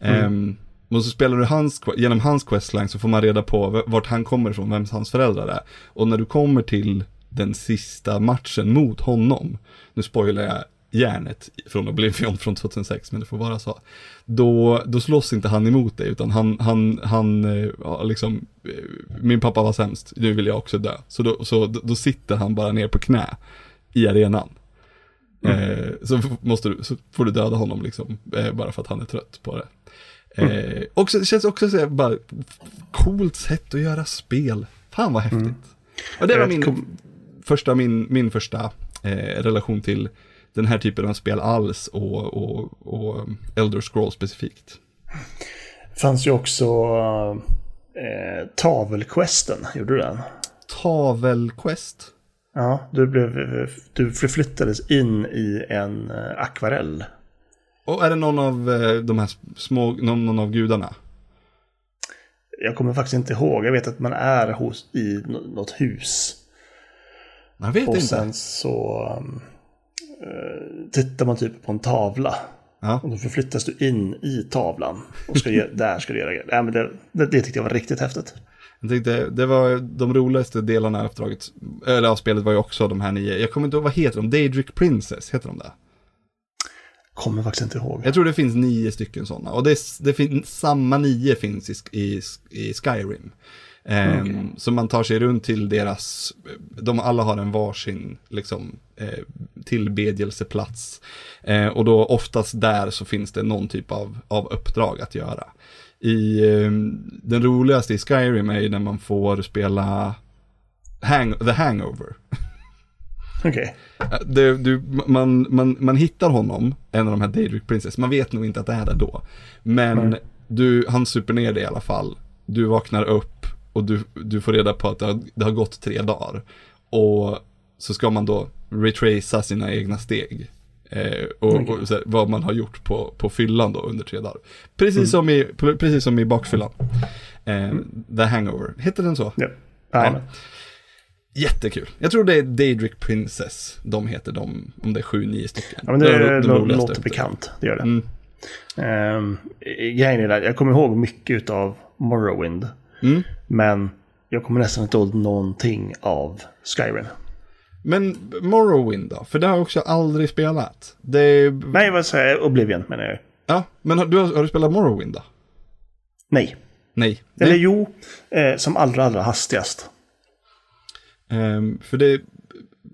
Ehm, och så spelar du hans, genom hans questline så får man reda på vart han kommer ifrån, vem hans föräldrar är. Och när du kommer till den sista matchen mot honom, nu spoilar jag järnet från Oblivion från 2006, men det får vara så. Då, då slåss inte han emot dig, utan han, han, han eh, liksom, eh, min pappa var sämst, nu vill jag också dö. Så då, så då, sitter han bara ner på knä i arenan. Eh, så, måste du, så får du döda honom liksom, eh, bara för att han är trött på det. Eh, också, det känns också så här, bara coolt sätt att göra spel. Fan vad häftigt. Och det var min kom- första, min, min första eh, relation till den här typen av spel alls och, och, och Elder Scrolls specifikt. fanns ju också eh, tavelquesten, gjorde du den? Tavelquest. Ja, du, blev, du förflyttades in i en eh, akvarell. Och är det någon av eh, de här små, någon, av gudarna? Jag kommer faktiskt inte ihåg. Jag vet att man är hos, i nå- något hus. Jag vet Och inte. sen så um, eh, tittar man typ på en tavla. Ja. Och då förflyttas du in i tavlan. Och ska ge, där ska du göra grejer. Nej, men det, det, det tyckte jag var riktigt häftigt. Jag tyckte det var de roligaste delarna av uppdraget, eller av spelet var ju också de här nio, jag kommer inte ihåg, vad heter de? Daedric Princess, heter de det? Kommer faktiskt inte ihåg. Jag tror det finns nio stycken sådana, och det, det finns, samma nio finns i, i, i Skyrim. Ehm, Okej. Så man tar sig runt till deras, de alla har en varsin liksom, eh, tillbedjelseplats. Eh, och då oftast där så finns det någon typ av, av uppdrag att göra. I, eh, den roligaste i Skyrim är ju när man får spela hang, The Hangover. Okej. Det, du, man, man, man hittar honom, en av de här Daedric Princess, man vet nog inte att det är det då. Men Nej. du, han super ner dig i alla fall. Du vaknar upp och du, du får reda på att det har, det har gått tre dagar. Och så ska man då retracea sina egna steg. Eh, och, Okej. och här, vad man har gjort på, på fyllan då under tre dagar. Precis, som, i, precis som i bakfyllan. Eh, The Hangover, heter den så? Ja. Nej, men. Jättekul. Jag tror det är Daedric Princess. De heter de, om det är sju, nio stycken. Ja, men det är de låter ute. bekant. Det gör det. Mm. Ehm, grejen är där, jag kommer ihåg mycket av Morrowind. Mm. Men jag kommer nästan inte ihåg någonting av Skyrim. Men Morrowind då? För det har jag också aldrig spelat. Det. Nej, vad säger jag? Oblivion menar jag. Ja, men har du, har du spelat Morrowind då? Nej. Nej. Eller Nej. jo, eh, som allra, allra hastigast. Ehm, för det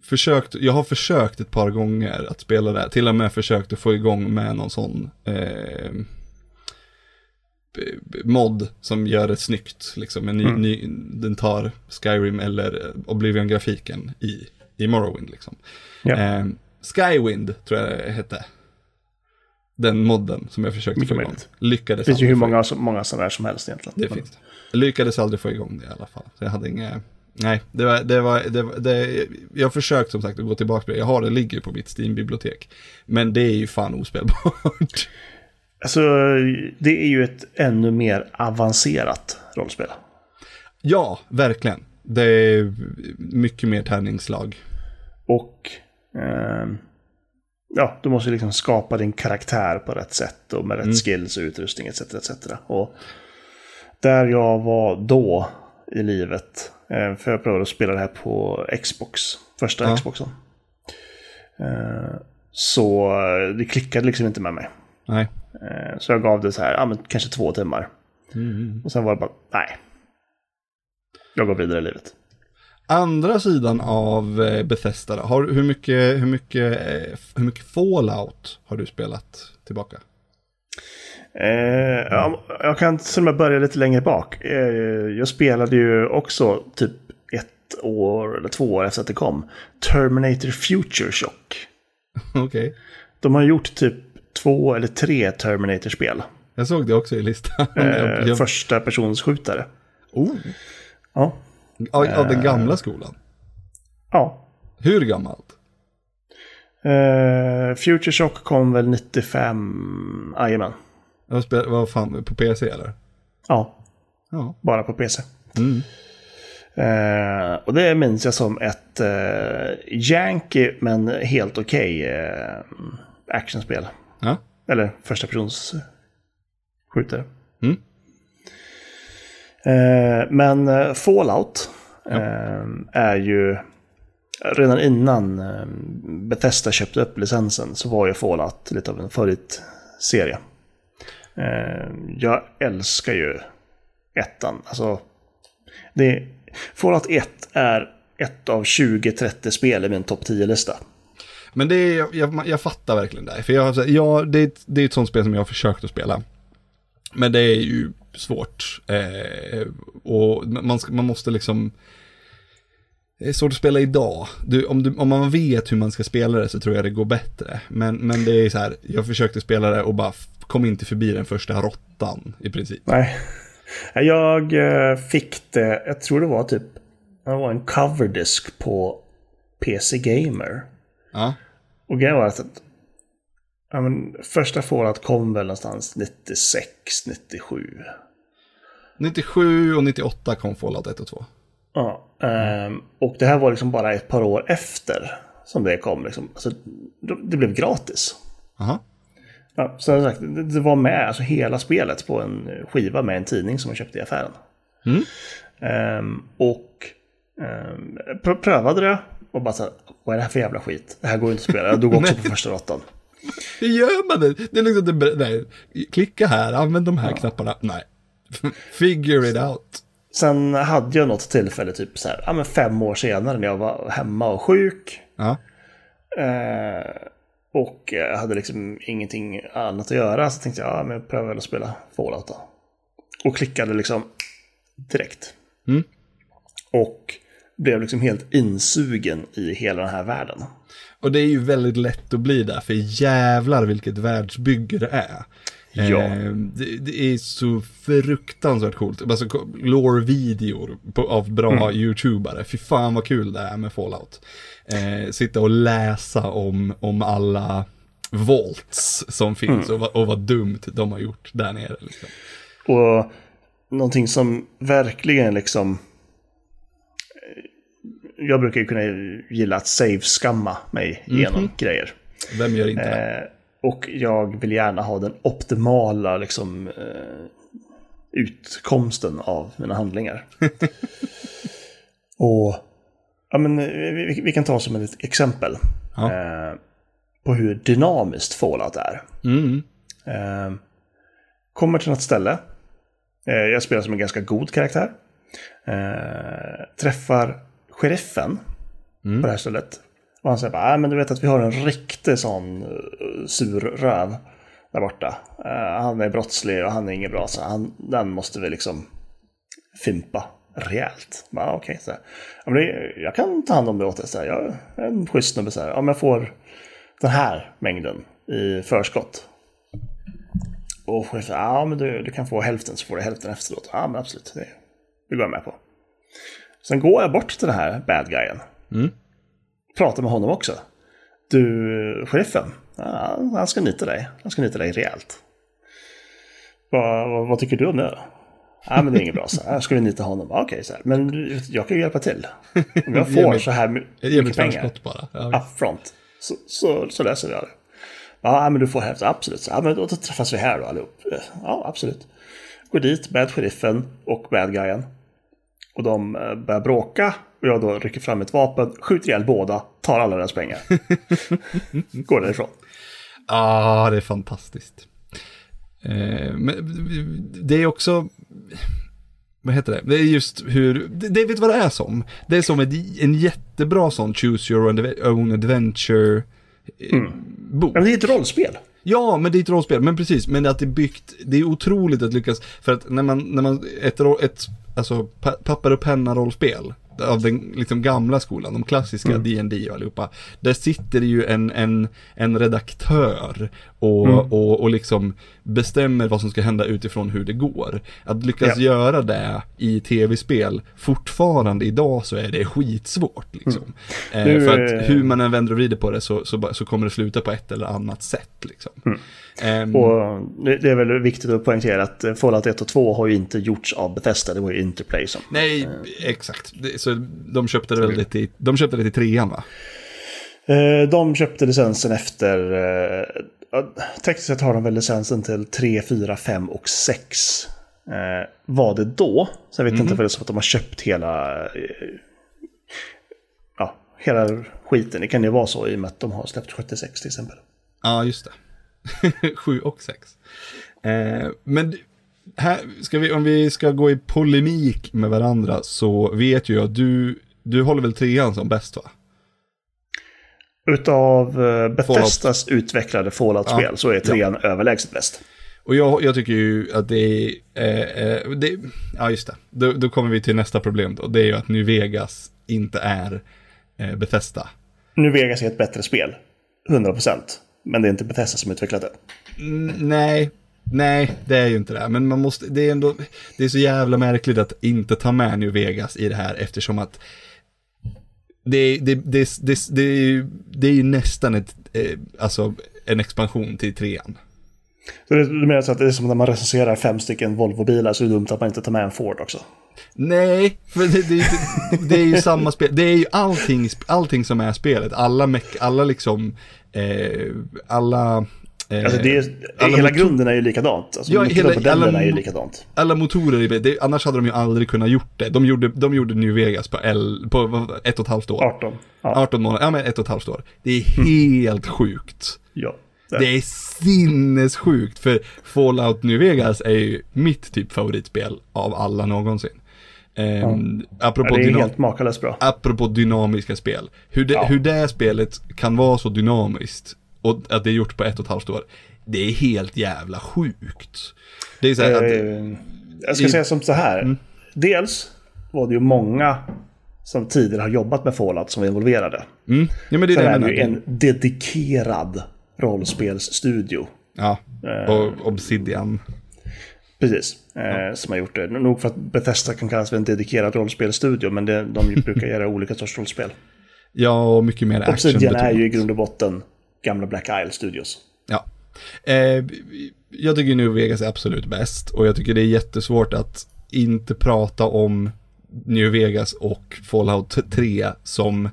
försökt, jag har försökt ett par gånger att spela det. Till och med försökt att få igång med någon sån b- mod som gör det snyggt. Liksom en ny, Mm. ny, den tar Skyrim eller Oblivion-grafiken i, i Morrowind. Liksom. Ja. Ehm, Skywind tror jag det hette. Den modden som jag försökte Mycket få igång. Lyckades Det finns ju hur många, som- många sådana där som helst egentligen. det Men- finns det. Lyckades aldrig få igång det i alla fall. Så jag hade inga... Nej, det var, det var, det var det, jag har försökt som sagt att gå tillbaka på det. Jag har det, ligger på mitt Steam-bibliotek. Men det är ju fan ospelbart. Alltså, det är ju ett ännu mer avancerat rollspel. ja, verkligen. det är mycket mer tärningslag. Och ehm, ja, du måste liksom skapa din karaktär på rätt sätt och med rätt skills och utrustning etc. etc. Och där jag var då i livet, eh, för jag provade att spela det här på Xbox, första Ja. Xboxen. Eh, så eh, det klickade liksom inte med mig. Nej. Eh, Så jag gav det så här, ja men kanske två timmar. Och sen var det bara, nej. Jag går vidare i livet. Andra sidan av eh, Bethesda har, hur, mycket, hur, mycket, eh, hur mycket Fallout har du spelat tillbaka? Eh, ja, jag kan till och med börja lite längre bak. Eh, jag spelade ju också typ ett år eller två år efter att det kom. Terminator Future Shock. Okej. De har gjort typ två eller tre Terminator-spel. Jag såg det också i listan. Eh, jag, Första persons skjutare. oh, Ja. av, av den gamla skolan. ja. Hur gammalt? Eh, Future Shock kom väl 95? Jajamän. Vad fan, på PC eller? Ja, Ja. bara på PC. Mm. Eh, och det minns jag som ett eh, janky men helt okej eh, actionspel. Ja. Eller första persons skjutare. Mm. Eh, men eh, Fallout eh, är ju... Redan innan eh, Bethesda köpte upp licensen så var ju Fallout lite av en favoritserie. Eh, jag älskar ju ettan. Alltså, det, Fallout 1 är ett av 20-30 spel i min topp 10-lista. Men det är, jag, jag, jag fattar verkligen det. För jag, har ja, det, är ett- det är ett sånt spel som jag har försökt att spela. Men det är ju svårt. Eh, och man, ska, man måste liksom... Det är svårt att spela idag. Du, om, du, om man vet hur man ska spela det så tror jag det går bättre. Men, men det är så här, jag försökte spela det och bara kom inte förbi den första råttan i princip. Nej. Jag eh, fick det, jag tror det var typ, det var en coverdisk på PC Gamer. Ja, Och grejen var att ja, men, första Fallout kom väl någonstans 96, 97. 97 och 98 kom Fallout 1 och 2. Ja, ehm, och det här var liksom bara ett par år efter som det kom. Liksom. Alltså, det blev gratis. Aha. Ja, så sagt, det, var med alltså, hela spelet på en skiva med en tidning som man köpte i affären. Mm. Ehm, och um, pr- prövade det och bara så här, vad är det här för jävla skit? Det här går inte att spela. Jag dog också på första råttan. Hur gör man det? Det är liksom, det, nej, klicka här, använd de här knapparna. Nej. Figure it out. Sen hade jag något tillfälle, typ så här, ja, men fem år senare när jag var hemma och sjuk. Ja. Eh, och jag hade liksom ingenting annat att göra. Så tänkte jag, ja men jag prövar väl att spela Fallout då. Och klickade liksom direkt. Mm. Och blev liksom helt insugen i hela den här världen. Och det är ju väldigt lätt att bli där, för jävlar vilket världsbygge det är. Ja. Eh, det, det är så fruktansvärt coolt. Alltså lore-videor av bra YouTubare. Fy fan vad kul det är med Fallout. Eh, sitta och läsa om, om alla volts som finns och, vad, och vad dumt de har gjort där nere. Liksom. Och någonting som verkligen liksom... Jag brukar ju kunna gilla att save-skamma mig igenom grejer. Vem gör inte det? Eh, och jag vill gärna ha den optimala liksom, eh, utkomsten av mina handlingar. och ja, men, eh, vi, vi kan ta som ett exempel Ja. eh, på hur dynamiskt Fallout är. Mm. Eh, kommer till något ställe. Eh, jag spelar som en ganska god karaktär. Träffar sheriffen på det här stället. Och han säger bara, "Nej, men du vet att vi har en riktig sån uh, sur röv där borta. Eh, han är brottslig och han är inget bra, så han, den måste vi liksom fimpa rejält. Bara, okej, så här. Ja, det, jag kan ta hand om det åt dig. Så här. Jag är en schysst snubbe. Så här. Om jag får den här mängden i förskott. Och chefen, ja men du, du kan få hälften så får du hälften efteråt. Ja men absolut, det, det går jag med på. Sen går jag bort till den här bad guyen. Mm. Pratar med honom också. Du, sheriffen, ja, han ska nita dig. Han ska nita dig rejält. Vad, vad, vad tycker du om det? Ja, men det är inget bra. Så här, ska vi nita honom? Ja, Okej, så här. Men jag kan ju hjälpa till. Om jag får så här mycket pengar bara. Ja, upfront så, så, så löser vi det. Ja, men du får hälften. Absolut. Så, ja, men då träffas vi här då allihop. Ja, absolut. Går dit med sheriffen och bad guyen. Och de eh, börjar bråka. Och jag då rycker fram ett vapen, skjuter ihjäl båda, tar alla deras pengar. Går därifrån. Ah, det är fantastiskt. Eh, men det är också, vad heter det? Det är just hur, det, vet vad det är som? Det är som en jättebra sån choose your own adventure eh. Ja, men det är ett rollspel. Ja, men det är ett rollspel, men precis, men att det är byggt, det är otroligt att lyckas, för att när man, när man, ett, ro- ett alltså papper och penna rollspel, av den liksom gamla skolan, de klassiska D&D och allihopa, där sitter det ju en, en, en redaktör och, och, och liksom bestämmer vad som ska hända utifrån hur det går. Att lyckas Ja. göra det i tv-spel, fortfarande idag så är det skitsvårt liksom. Eh, Nu, för att eh, hur man än vänder och vrider på det så, så, så kommer det sluta på ett eller annat sätt liksom. Ehm, Och det är väl viktigt att poängtera att eh, Fallout 1 och 2 har ju inte gjorts av Bethesda, det var ju Interplay som. nej, exakt. Det, så de köpte det lite i, de köpte det till trean va? Eh, De köpte licensen efter... eh, Tekniskt sett har de väl licensen till 3, 4, 5 och 6. Eh, var det då. Sen vet jag inte om det är så att de har köpt hela... eh, ja, hela skiten. Det kan ju vara så i och med att de har släppt 76 till exempel. Ja, just det. Sju och sex. Eh, men här vi, om vi ska gå i polemik med varandra så vet ju jag att du, du håller väl trean som bäst va? Utav eh, Bethesdas utvecklade Fallout-spel så är trean överlägset bäst. Och jag, jag tycker ju att det är, eh, eh, det, ja just det, då, då kommer vi till nästa problem då. Det är ju att New Vegas inte är eh, Bethesda. Nu Vegas är ett bättre spel. 100%. Men det är inte Bethesda som utvecklat det. Mm, nej, nej, det är ju inte det. Men man måste, det är ändå, det är så jävla märkligt att inte ta med New Vegas i det här eftersom att det, det, det, det, det, är, ju, det är ju nästan ett, eh, alltså en expansion till trean. Så det, du menar så att det är som när man recenserar fem stycken Volvo-bilar så är det dumt att man inte tar med en Ford också? Nej, för det, det, det, det är ju samma spel. Det är ju allting, allting som är spelet. Alla meck, alla liksom, eh, alla... Eh, Alltså det är, alla hela grunden är ju likadant. Alltså Ja, hela- modellerna alla- är ju likadant. alla motorer det, annars hade de ju aldrig kunnat gjort det. De gjorde, de gjorde New Vegas på, L, på ett och ett halvt år. 18. Ja. 18 månader, ja men ett och ett halvt år. Det är helt sjukt. ja. Det är sinnessjukt, för Fallout New Vegas är ju mitt typ favoritspel av alla någonsin. Um, ja, apropå, det är helt makalöst bra. apropå dynamiska spel. Hur det, Ja. hur det spelet kan vara så dynamiskt och att det är gjort på ett och ett halvt år. Det är helt jävla sjukt. Det är så att, Eh, jag ska i- säga som så här. Mm. Dels var det ju många som tidigare har jobbat med Fallout som var involverade. mm, ja men det är det är det ju en dedikerad rollspelsstudio. Ja, Eh. och Obsidian. Precis, eh, som har gjort det. Nog för att Bethesda kan kallas för en dedikerad rollspelsstudio, men det, de brukar göra olika sorts rollspel. Ja, och mycket mer action. Obsidian är ju i grund och botten gamla Black Isle Studios. Ja. Eh, jag tycker New Vegas är absolut bäst och jag tycker det är jättesvårt att inte prata om New Vegas och Fallout 3 som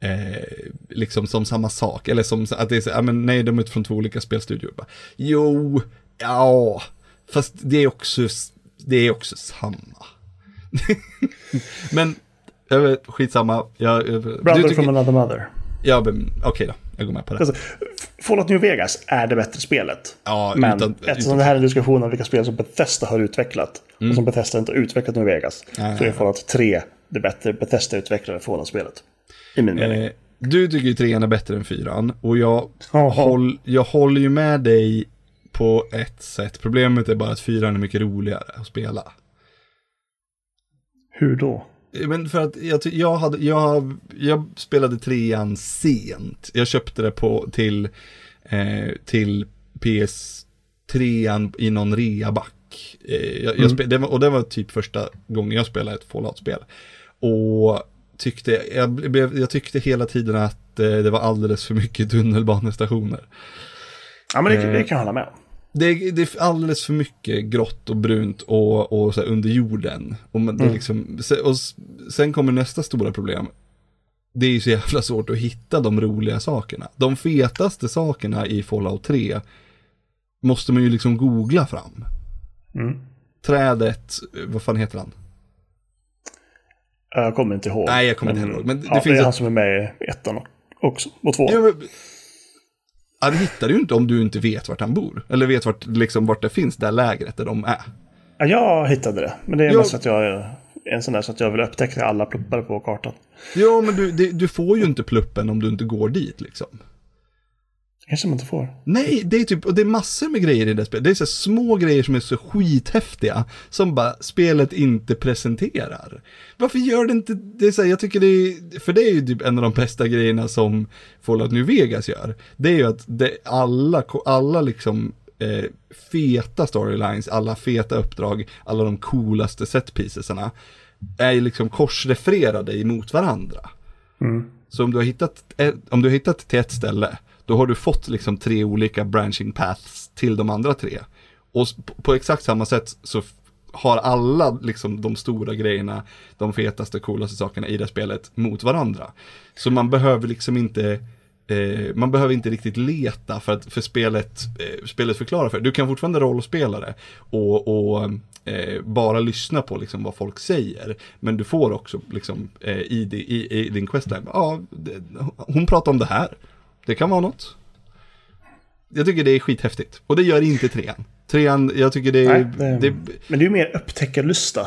eh, liksom som samma sak. Eller som att det är så, ja men nej de är från två olika spelstudior. Bara, Jo, ja, fast det är också, det är också samma. men, jag vet, skitsamma. Jag, jag, Brother du tycker, from another mother. ja, men okej då, jag går med på det. Alltså, Fallout New Vegas är det bättre spelet. Ja, Men utan- eftersom utan- det här är en diskussion om vilka spel som Bethesda har utvecklat Mm. och som Bethesda inte har utvecklat New Vegas Nej, så är. Fallout 3 det bättre Bethesda-utvecklade Fallout-spelet. I min mening. Eh, du tycker ju trean är bättre än fyran och jag, håll, jag håller ju med dig på ett sätt. Problemet är bara att fyran är mycket roligare att spela. Hur då? Men för att jag, jag, hade, jag, jag spelade trean sent. Jag köpte det på, till, eh, till PS3 i någon reaback. Eh, jag, jag spe, det var, och det var typ första gången jag spelade ett Fallout-spel. Och tyckte, jag, blev, jag tyckte hela tiden att eh, det var alldeles för mycket tunnelbanestationer. Ja, men det, Eh. det kan jag hålla med om. Det är, det är alldeles för mycket grått och brunt och, och så under jorden. Och, man, är liksom, och sen kommer nästa stora problem. Det är ju så jävla svårt att hitta de roliga sakerna. De fetaste sakerna i Fallout 3 måste man ju liksom googla fram. Mm. Trädet, vad fan heter han? Jag kommer inte ihåg. Nej, jag kommer inte ihåg, men det ja, finns det är ett- han som är med i ettan också. Och tvåan. Ja, men, ja, det hittar du ju inte om du inte vet vart han bor. Eller vet vart, liksom, vart det finns, det lägret där de är. Ja, jag hittade det. Men det är Ja. mest att jag är en sån där så att jag vill upptäcka alla pluppar på kartan. Ja, men du, det, du får ju inte pluppen om du inte går dit liksom. Kanske man inte får. Nej, det är typ, och det är massor med grejer i det spelet. Det är så små grejer som är så skithäftiga, som bara spelet inte presenterar. Varför gör det inte, det är så här, jag tycker det är, för det är ju typ en av de bästa grejerna som Fallout New Vegas gör. Det är ju att det, alla, alla liksom eh, feta storylines, alla feta uppdrag, alla de coolaste setpiecesarna är ju liksom korsrefererade emot varandra. Så om du har hittat, om du har hittat till ett ställe, då har du fått liksom tre olika branching paths till de andra tre. Och på- exakt samma sätt så har alla liksom de stora grejerna, de fetaste, coolaste sakerna i det spelet mot varandra. Så man behöver liksom inte Eh, man behöver inte riktigt leta för att för spelet, eh, spelet förklarar för Du kan fortfarande rollspela det och, och eh, bara lyssna på liksom vad folk säger. Men du får också liksom eh, i, i, i din questline, ja, ah, hon pratar om det här. Det kan vara något. Jag tycker det är skithäftigt. Och det gör inte trean. Trean, jag tycker det är... Nej, det, det, Men det är ju mer upptäckarlusta.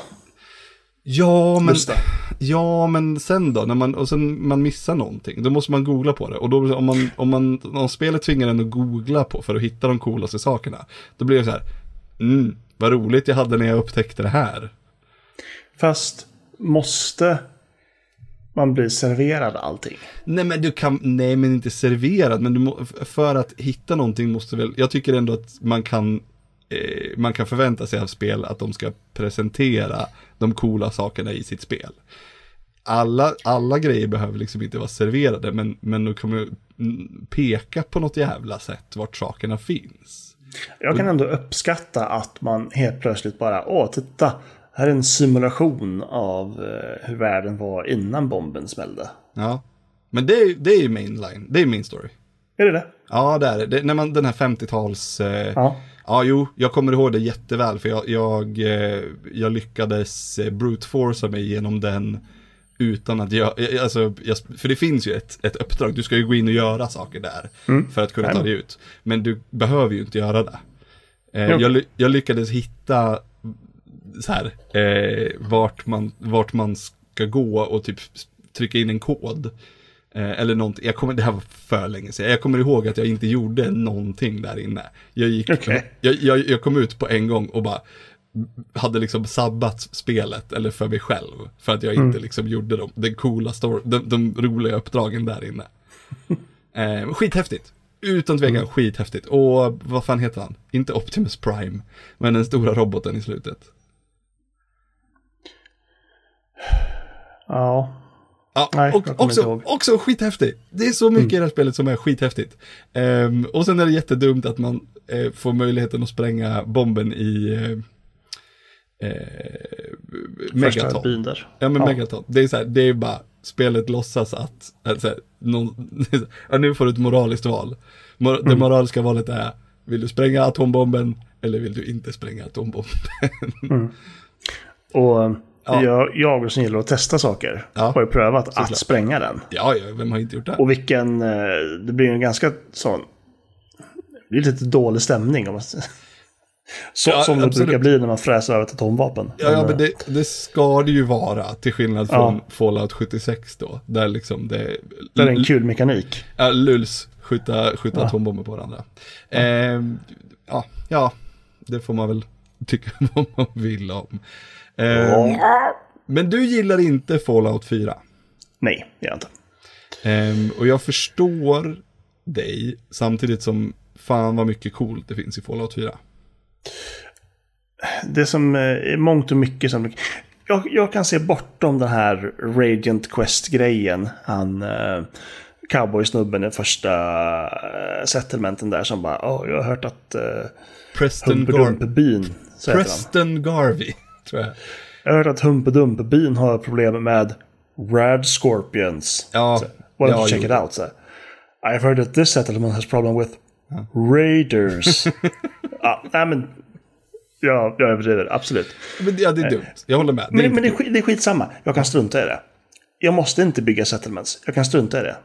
ja, men... Lusta. Ja, men sen då, när man, och sen man missar någonting, då måste man googla på det. Och då, om, man, om, man, om spelet tvingar en att googla på för att hitta de coolaste sakerna, då blir det så här, mm, vad roligt jag hade när jag upptäckte det här. Fast måste man bli serverad allting? Nej men du kan, nej men inte serverad, men må, för att hitta någonting måste väl, jag tycker ändå att man kan, eh, man kan förvänta sig av spel att de ska presentera de coola sakerna i sitt spel. Alla, alla grejer behöver liksom inte vara serverade, men, men de kommer mm, peka på något jävla sätt vart sakerna finns. Jag kan ändå uppskatta att man helt plötsligt bara, åh, titta, här är en simulation av eh, hur världen var innan bomben smällde. Ja, men det är, det är ju mainline, det är min story. Är det det? Ja, det är det. det. När man, den här 50-tals... Eh, Ja. Ja, jo, jag kommer ihåg det jätteväl för jag, jag, eh, jag lyckades eh, brute forca mig genom den utan att jag, jag- alltså, jag, för det finns ju ett, ett uppdrag, du ska ju gå in och göra saker där för att kunna ta dig ut. Men du behöver ju inte göra det. Eh, jag, jag lyckades hitta så här, eh, vart, man, vart man ska gå och typ trycka in en kod. Eh, eller någonting, jag kommer, det här var för länge sedan, jag kommer ihåg att jag inte gjorde någonting där inne. Jag, gick, Okej. jag, jag, jag kom ut på en gång och bara hade liksom sabbat spelet, eller för mig själv. För att jag inte liksom gjorde de, den coola story, de, de roliga uppdragen där inne. Eh, skithäftigt. Utan tvekan skithäftigt. Och vad fan heter han? Inte Optimus Prime, men den stora roboten i slutet. Ja. Ja, Nej, och, också, också skithäftigt. Det är så mycket i det här spelet som är skithäftigt. Ehm, och sen är det jättedumt att man eh, får möjligheten att spränga bomben i eh, Första Megaton. Ja men Ja. Megaton. Det är så här, det är bara, spelet låtsas att, att så här, någon, ja, nu får du ett moraliskt val. Mor- Mm. Det moraliska valet är, vill du spränga atombomben eller vill du inte spränga atombomben? Och eh, Ja. jag, jag som gillar att testa saker Ja. har ju prövat Såklart. att spränga den. ja, ja, vem har inte gjort det? Och vilken... eh, Det blir ju en ganska sån... Det blir lite dålig stämning. Om man, så, Ja, som det absolut. brukar bli när man fräser över ett atomvapen. Ja, ja Men, men eh, det, det ska det ju vara, till skillnad från Ja. Fallout 76 då, där liksom det... Det är en kul mekanik. Ja, Lulls, skjuta, skjuta Ja. atombomber på varandra. Ehm, ja, ja, det får man väl tycka vad man vill om. Ehm, Men du gillar inte Fallout 4. Nej, jag inte. Ehm, och jag förstår dig, samtidigt som fan vad mycket coolt det finns i Fallout 4. Det som eh, är mångt och mycket som... Jag, jag kan se bortom den här Radiant Quest-grejen. Han... Eh, cowboysnubben i första eh, settlementen där som bara, åh, jag har hört att uh, Preston, Gar. Preston Garvey, tror jag. Jag har hört att Humpedumpebyn har problem med Rad Scorpions. Ja, Så, Why don't you check it out? Så. I've heard that this settlement has problem with Raiders. ja, nej men, ja, jag överdriver, absolut. Men, ja, det är dumt. Jag håller med. Det Men, men det, är, det är skitsamma. Jag kan strunta i det. Jag måste inte bygga settlements. Jag kan strunta i det.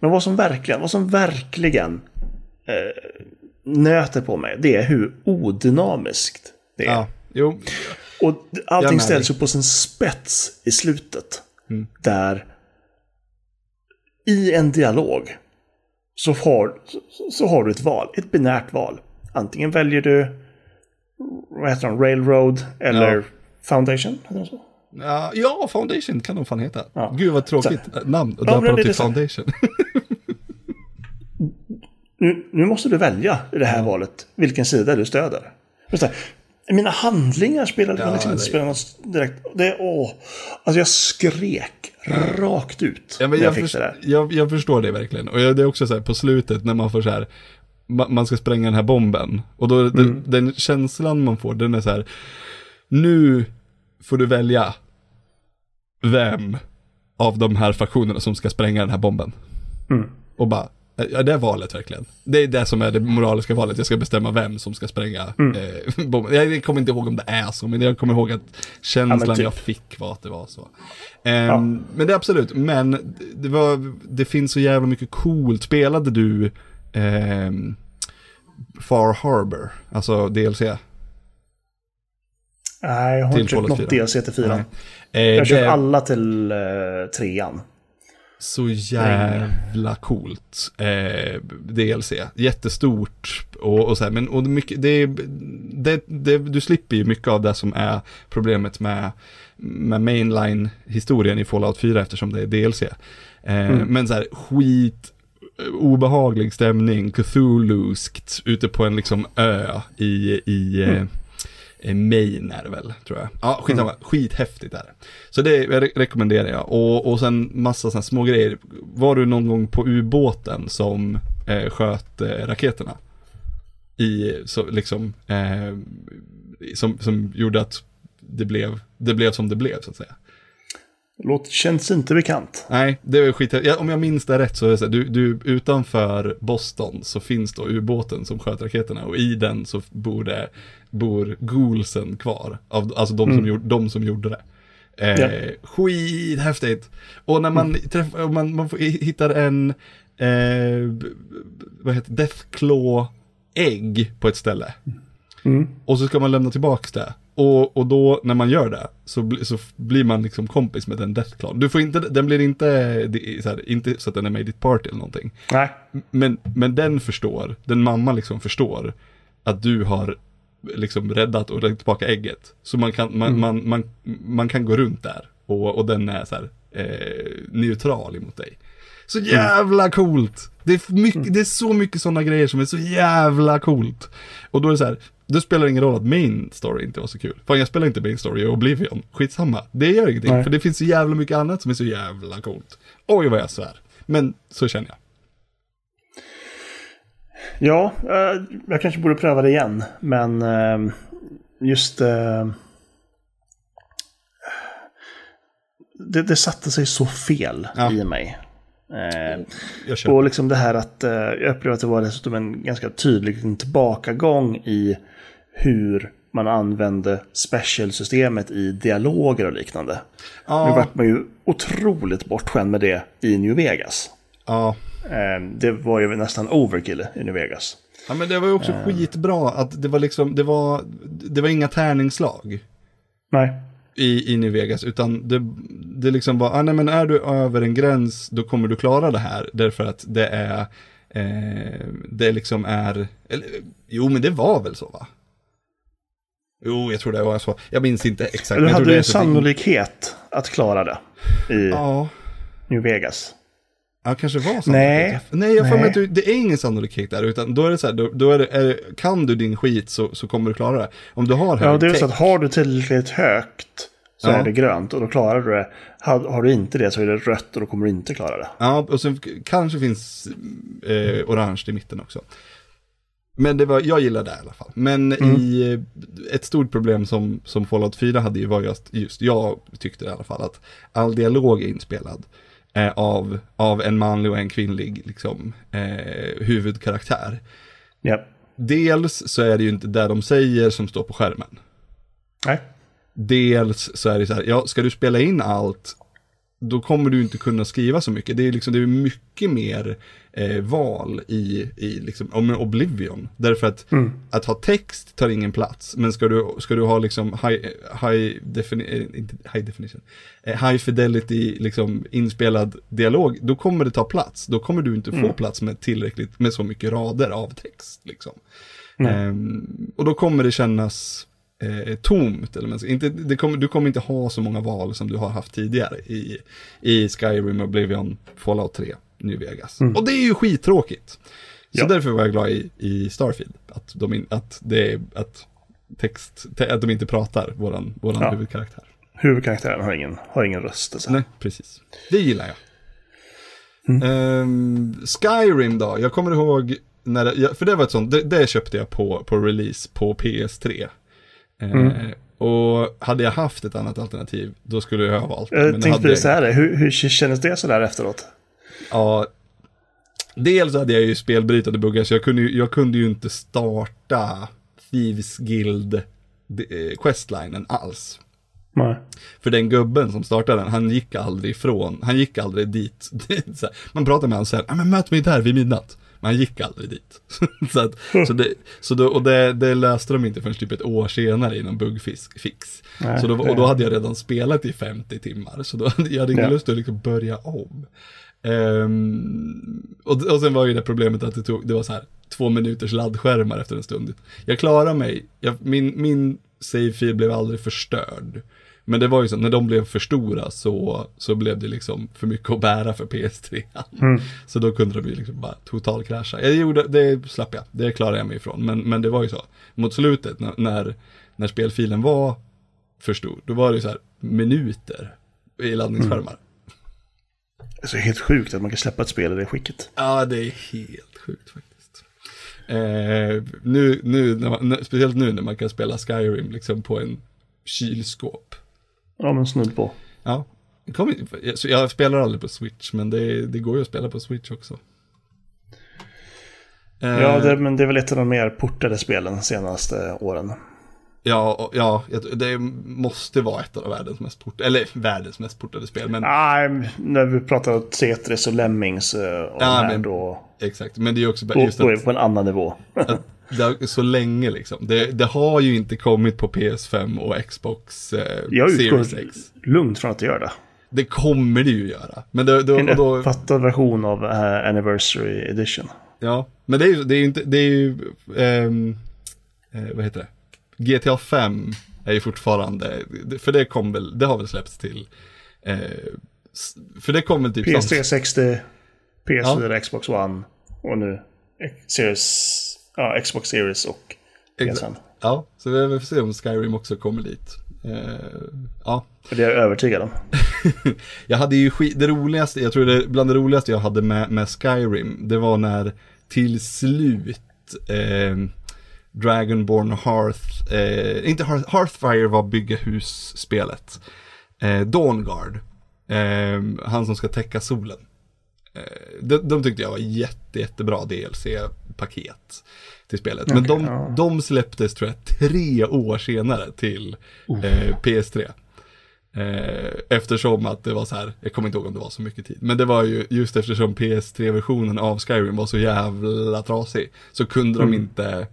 Men vad som verkligen, vad som verkligen eh, nöter på mig, det är hur odynamiskt det är. Ja, jo. Och allting ställs ju på sin spets i slutet. Mm. Där i en dialog så har, så, så har du ett val, ett binärt val. Antingen väljer du vad heter de, Railroad eller Ja. Foundation. Så? Ja, ja, Foundation kan de fan heta. Ja. Gud vad tråkigt namn att Ja, döpa dem till så. Foundation. Nu, nu måste du välja i det här valet vilken sida du stöder. Det, mina handlingar spelar Ja, liksom inte det- spelar någon direkt. Det åh. Alltså jag skrek rakt ut Ja, men när jag jag, fick först- jag, jag förstår det verkligen. Och jag, det är också så här på slutet när man får så här, ma, man ska spränga den här bomben. Och då, Mm. den, den känslan man får, den är så här, nu får du välja vem av de här faktionerna som ska spränga den här bomben. Mm. Och bara, ja det är valet verkligen. Det är det som är det moraliska valet, jag ska bestämma vem som ska spränga Mm. eh, bomben. Jag kommer inte ihåg om det är så, men jag kommer ihåg att känslan typ. jag fick var att det var så. Ehm, Men det är absolut, men det, var, det finns så jävla mycket coolt. Spelade du ehm, Far Harbor, alltså DLC? Nej, jag har inte köpt något 4. DLC till fyran. Eh, Jag har köpt alla till eh, trean. Så jävla coolt eh, DLC. Jättestort och, och så här, men och mycket, det, det, det, du slipper ju mycket av det som är problemet med, med mainline-historien i Fallout 4 eftersom det är DLC. Eh, Men så här, skit eh, obehaglig stämning, Cthulhuskt, ute på en liksom ö i, i eh, eh, Maine är det väl, tror jag. Ja, skitsamma, skithäftigt är det. Så det re- rekommenderar jag. Och, och sen massa sådana små grejer. Var du någon gång på ubåten som eh, sköt eh, raketerna? I, så liksom, eh, som, som gjorde att det blev, det blev som det blev så att säga. Låt, känns inte bekant. Nej, det är skit. Ja, om jag minns det rätt så är det så här, du, du, utanför Boston så finns då ubåten som sköt raketerna och i den så bor det, bor Goulsen kvar. Av, alltså de, som, gjorde, de som gjorde det. Eh, Ja. Skithäftigt. Och när man, träffar, och man, man får, hittar en, eh, vad heter Deathclaw ägg på ett ställe. Mm. Och så ska man lämna tillbaks det. Och, och då när man gör det så, bli, så blir man liksom kompis med den Deathclaw. Du får inte, den blir inte, så här, inte så att den är med i ditt party eller någonting. Nej. Men, men den förstår, den mamma liksom förstår att du har liksom räddat och räddat tillbaka ägget. Så man kan, man, man, man, man kan gå runt där och, och den är så här eh, neutral emot dig. Så jävla coolt! Det är, mycket, det är så mycket sådana grejer som är så jävla coolt. Och då är det så här, då spelar det ingen roll att main story inte var så kul. Fan jag spelar inte main story i Oblivion, skitsamma. Det gör ingenting, Nej. för det finns så jävla mycket annat som är så jävla coolt. Oj vad jag svär. Men så känner jag. Ja, eh, jag kanske borde pröva det igen. Men eh, just... eh, det, det satte sig så fel Ja. i mig. Eh, och liksom det här att eh, jag upplevde att det var dessutom en ganska tydlig tillbakagång i hur man använde special-systemet i dialoger och liknande. Nu Ja, vart man ju otroligt bortskämd med det i New Vegas. ja. Eh, det var ju nästan overkill i New Vegas. ja, men det var ju också skitbra att det var liksom, det var, det var inga tärningslag Nej. I, i New Vegas, utan det, det liksom var, ah, nej men är du över en gräns, då kommer du klara det här, därför att det är, eh, det liksom är, eller, jo men det var väl så va? Jo, jag tror det var så. Jag minns inte exakt. Du tror hade så att det- sannolikhet att klara det i Ja, New Vegas. ja kanske var sannolikhet. Nej. Nej, jag får mig att du, det är ingen sannolikhet där, utan då är det så här, då, då är det, är, kan du din skit så, så kommer du klara det. Om du har hög Ja, det är tech, så att har du tillräckligt högt så Ja. är det grönt och då klarar du det. Har, har du inte det så är det rött och då kommer du inte klara det. Ja, och sen kanske finns eh, orange i mitten också. Men det var, jag gillar det i alla fall. Men i eh, ett stort problem som, som Fallout 4 hade ju var just, just, jag tyckte i alla fall att all dialog är inspelad eh, av, av en manlig och en kvinnlig liksom, eh, huvudkaraktär. Ja. Dels så är det ju inte det de säger som står på skärmen. Nej. Dels så är det så här, ja, ska du spela in allt, då kommer du inte kunna skriva så mycket. Det är liksom, det är mycket mer eh, val i, i liksom, om Oblivion. Därför att, att ha text tar ingen plats. Men ska du, ska du ha liksom high, high, defini eh, inte high definition, eh, high fidelity liksom inspelad dialog, då kommer det ta plats. Då kommer du inte få plats med tillräckligt, med så mycket rader av text. Liksom. Ehm, och då kommer det kännas eh, tomt. Eller man inte, det kommer, du kommer inte ha så många val som du har haft tidigare i, i Skyrim, Oblivion, Fallout 3, New Vegas. Och det är ju skittråkigt. Så Ja. därför var jag glad i, i Starfield. Att, de in, att, det att, text, te, att de inte pratar, våran, våran Ja. huvudkaraktär. Huvudkaraktären har ingen, har ingen röst. Alltså. Nej, precis. Det gillar jag. Ehm, Skyrim då, jag kommer ihåg när det, för det var ett sånt, det, det köpte jag på, på release på PS3. Eh, Och hade jag haft ett annat alternativ, då skulle jag ha valt det. Jag tänkte hade precis säga det. Hur, hur kändes det sådär efteråt? Ja, dels hade jag ju spelbrytande buggar, så jag kunde ju, jag kunde ju inte starta Thieves Guild eh, questlinen alls. Nej. För den gubben som startade den, han gick aldrig ifrån, han gick aldrig dit. Här, man pratar med honom sen, men möt mig där vid midnatt. Men han gick aldrig dit. så att, så det, så då, och det, det löste de inte förrän typ ett år senare i någon bugfix. Så då, och då hade jag redan spelat i 50 timmar, så då jag hade ingen Ja. lust att liksom börja om. Ehm, och, och sen var ju det problemet att det tog, det var så här två minuters laddskärmar efter en stund. Jag klarade mig, jag, min, min save-fil blev aldrig förstörd. Men det var ju så, när de blev för stora så, så blev det liksom för mycket att bära för PS3. Så då kunde de ju liksom bara totalkrascha. Jag gjorde, det slapp jag, det klarade jag mig ifrån. Men, men det var ju så, mot slutet när, när, när spelfilen var för stor, då var det ju så här minuter i laddningsskärmar. Det är så helt sjukt att man kan släppa ett spel i det skicket. Ja, det är helt sjukt faktiskt. Eh, nu, nu, man, speciellt nu när man kan spela Skyrim liksom på en kylskåp. Ja, men snudd på. Ja, jag, så jag spelar aldrig på Switch, men det, det går ju att spela på Switch också. Eh, Ja, det, men det är väl ett av de mer portade spelen de senaste åren. ja, ja, det måste vara ett av världens mest portade, eller världens mest portade spel, men Nej, när vi pratar om Tetris och Lemmings eh, och Ja, men- då, exakt. Men det är också då, just då är vi att, på en annan nivå. att det har, så länge liksom. Det, det har ju inte kommit på PS5 och Xbox eh, Jag Series X. lugnt från att det gör det. Det kommer det ju göra. Men då, då, En då, uppfattad version av eh, Anniversary Edition. ja, men det är ju, det är ju inte, det är ju, ehm, eh, vad heter det? GTA 5 är ju fortfarande, för det kom väl, det har väl släppts till, eh, för det kom väl typ PS3 60, PS4, Ja. Xbox One och nu Series, ja, Xbox Series och PS5. Exakt. Ja, så vi får se om Skyrim också kommer dit. Eh, ja, det är jag övertygad om. Jag hade ju skit, det roligaste, jag tror det bland det roligaste jag hade med, med Skyrim, det var när till slut eh, Dragonborn Hearth, eh, inte Hearth, Hearthfire var bygga hus-spelet. Eh, Dawnguard, eh, han som ska täcka solen. Eh, de, de tyckte jag var jätte, jättebra DLC-paket till spelet. Men Okej, de, ja. de släpptes tror jag tre år senare till eh, PS3. Eh, eftersom att det var så här, jag kommer inte ihåg om det var så mycket tid, men det var ju just eftersom PS3-versionen av Skyrim var så jävla trasig, så kunde de inte,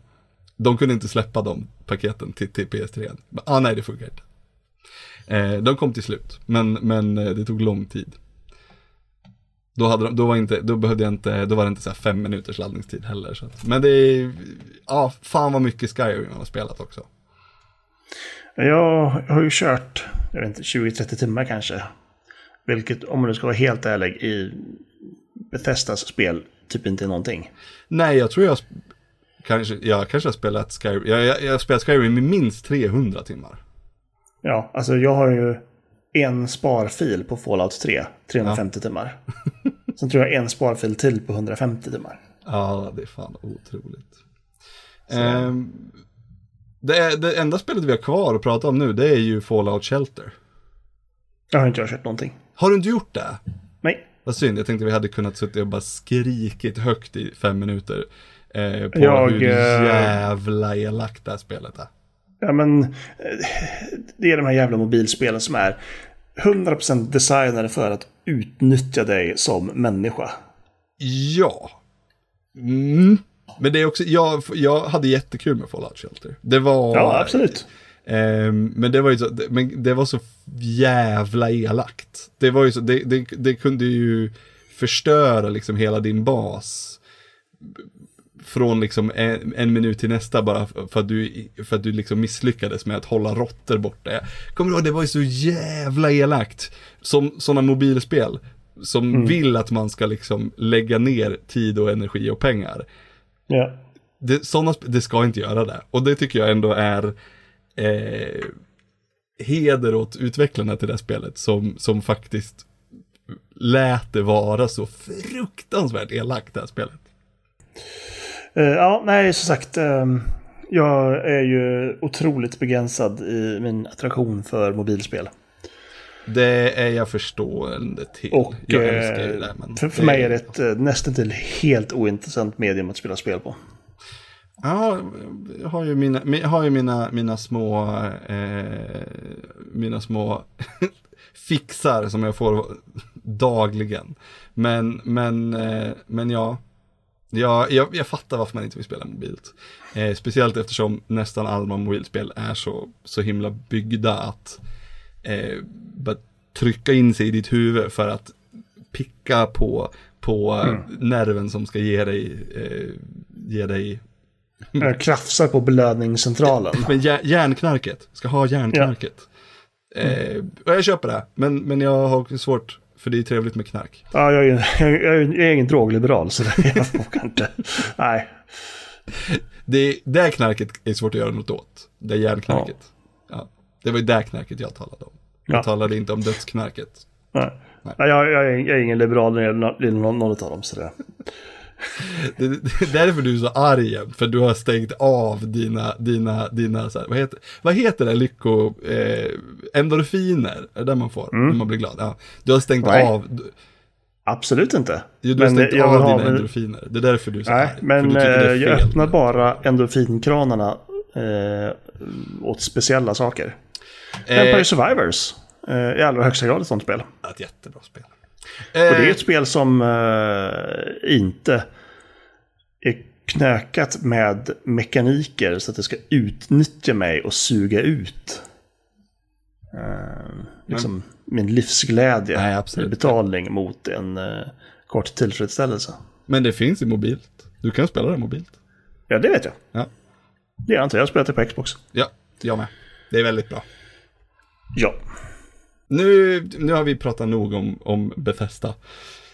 de kunde inte släppa de paketen till, till PS3. Men, Ah nej, det funkar inte. Eh, de kom till slut, men, men eh, det tog lång tid. Då, hade de, då, var inte, då behövde jag inte, då var det inte så fem minuters laddningstid heller. Så att, men det är, ja, fan vad mycket Skyrim man har spelat också. Jag har ju kört, jag vet inte, 20-30 timmar kanske. Vilket, om man nu ska vara helt ärlig, i Bethesdas spel typ inte är någonting. Nej, jag tror jag kanske, jag kanske har spelat Skyrim, jag, jag, jag har spelat Skyrim i minst 300 timmar. Ja, alltså jag har ju en sparfil på Fallout 3, 350 timmar. Sen tror jag en sparfil till på 150 timmar. Ja, det är fan otroligt. Ehm, det, är, det enda spelet vi har kvar att prata om nu, det är ju Fallout Shelter. Jag har inte jag kört någonting. Har du inte gjort det? Nej. Vad synd, jag tänkte vi hade kunnat sitta och bara skrikit högt i fem minuter. Eh, på Jag, hur eh, jävla elakt det här spelet är. Ja, men eh, det är de här jävla mobilspelen som är 100% designade för att utnyttja dig som människa. Ja. Mm. Men det är också, jag, jag hade jättekul med Fallout Shelter. Det var... Ja, absolut. Ehm, men det var ju så, det- men det var så jävla elakt. Det var ju så, det, det, det kunde ju förstöra liksom hela din bas. Från liksom en, en minut till nästa bara för att du, för att du liksom misslyckades med att hålla råttor borta. Kommer du ihåg, det var ju så jävla elakt. Som sådana mobilspel. Som vill att man ska liksom lägga ner tid och energi och pengar Ja. det, såna, sp- det ska inte göra det. Och det tycker jag ändå är eh, heder åt utvecklarna till det här spelet som, som faktiskt lät det vara så fruktansvärt elakt det här spelet. Eh, ja, nej, som sagt. ehm, jag är ju otroligt begränsad i min attraktion för mobilspel. Det är jag förstående till. Och jag älskar ju eh, det. Men för, för mig är det ett eh, nästan till helt ointressant medium att spela spel på. Ja, jag har ju mina, jag har ju mina, mina små, eh, mina små fixar som jag får dagligen. Men, men, eh, men ja, ja jag, jag fattar varför man inte vill spela mobilt. Eh, speciellt eftersom nästan alla mobilspel är så, så himla byggda att eh, bara trycka in sig i ditt huvud för att picka på, på eh, nerven som ska ge dig, eh, ge dig Jag krafsar på belöningscentralen. men jär- järnknarket, ska ha järnknarket. Eh, och jag köper det, men, men jag har svårt, för det är trevligt med knark. Ja, jag är, jag, är, jag är ingen drogliberal så jag vågar inte. Nej. Det, det knarket är svårt att göra något åt. Det järnknarket. Ja. Det var ju det knarket jag talade om. Jag Ja. talade inte om dödsknarket. Nej. Nej, jag, jag, är, jag är ingen liberal när det gäller nå- gäller någon, någon av dem. Så det. Det, det, är därför du är så arg jämt, för du har stängt av dina, dina, dina så här, vad, heter, vad heter det, lycko, eh, endorfiner, är det där man får när man blir glad? Ja. Du har stängt Nej. av, du, Absolut inte. jo, du har Men stängt jag vill av dina endorfiner, det är därför du är så Nej, arg. men eh, jag öppnar bara endorfinkranarna eh, åt speciella saker. Eh, Empire Survivors. Eh, I allra högsta grad ett sånt spel. Ett jättebra spel. Och det är Eh, ett spel som eh, inte är knökat med mekaniker så att det ska utnyttja mig och suga ut eh, liksom min livsglädje Nej, i absolut. betalning mot en eh, kort tillfredsställelse. Men det finns i mobilt. Du kan spela det mobilt. Ja, det vet jag. Ja, Det är inte jag har spelat det på Xbox. ja jag med. Det är väldigt bra. Ja. Nu, nu har vi pratat nog om, om Bethesda.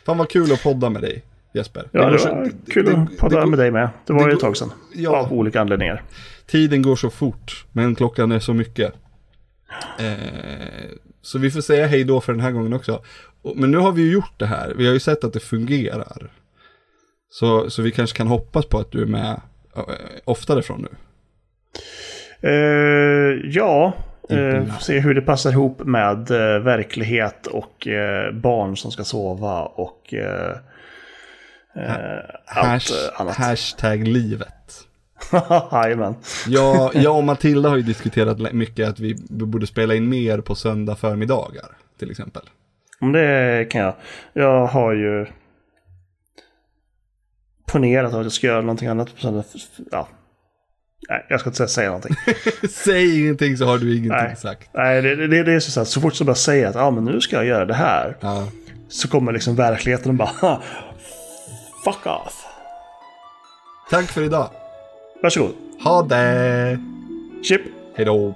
Fan vad kul att podda med dig, Jesper. Ja, det så- var kul det- att podda det- med dig med. Det var det ju ett tag sedan. Ja. Av olika anledningar. Tiden går så fort, men klockan är så mycket. Eh, så vi får säga hej då för den här gången också. Men nu har vi ju gjort det här, vi har ju sett att det fungerar. Så, så vi kanske kan hoppas på att du är med eh, oftare från nu. Eh, ja, eh, får se hur det passar ihop med eh, verklighet och eh, barn som ska sova och eh, eh, allt Hash, eh, annat. hashtag livet. Jajamän. Jag, jag och Matilda har ju diskuterat mycket att vi borde spela in mer på söndag förmiddagar, till exempel. Det kan jag. Jag har ju ponerat att jag ska göra någonting annat. på söndag. Ja. Nej, jag ska inte säga någonting. Säg ingenting så har du ingenting Nej. sagt. Nej, det, det, det är så, här, så fort som jag säger att ah, men nu ska jag göra det här. Ja. Så kommer liksom verkligheten och bara "Ha, Fuck off. Tack för idag. Varsågod. Ha det! Chip. Hej då!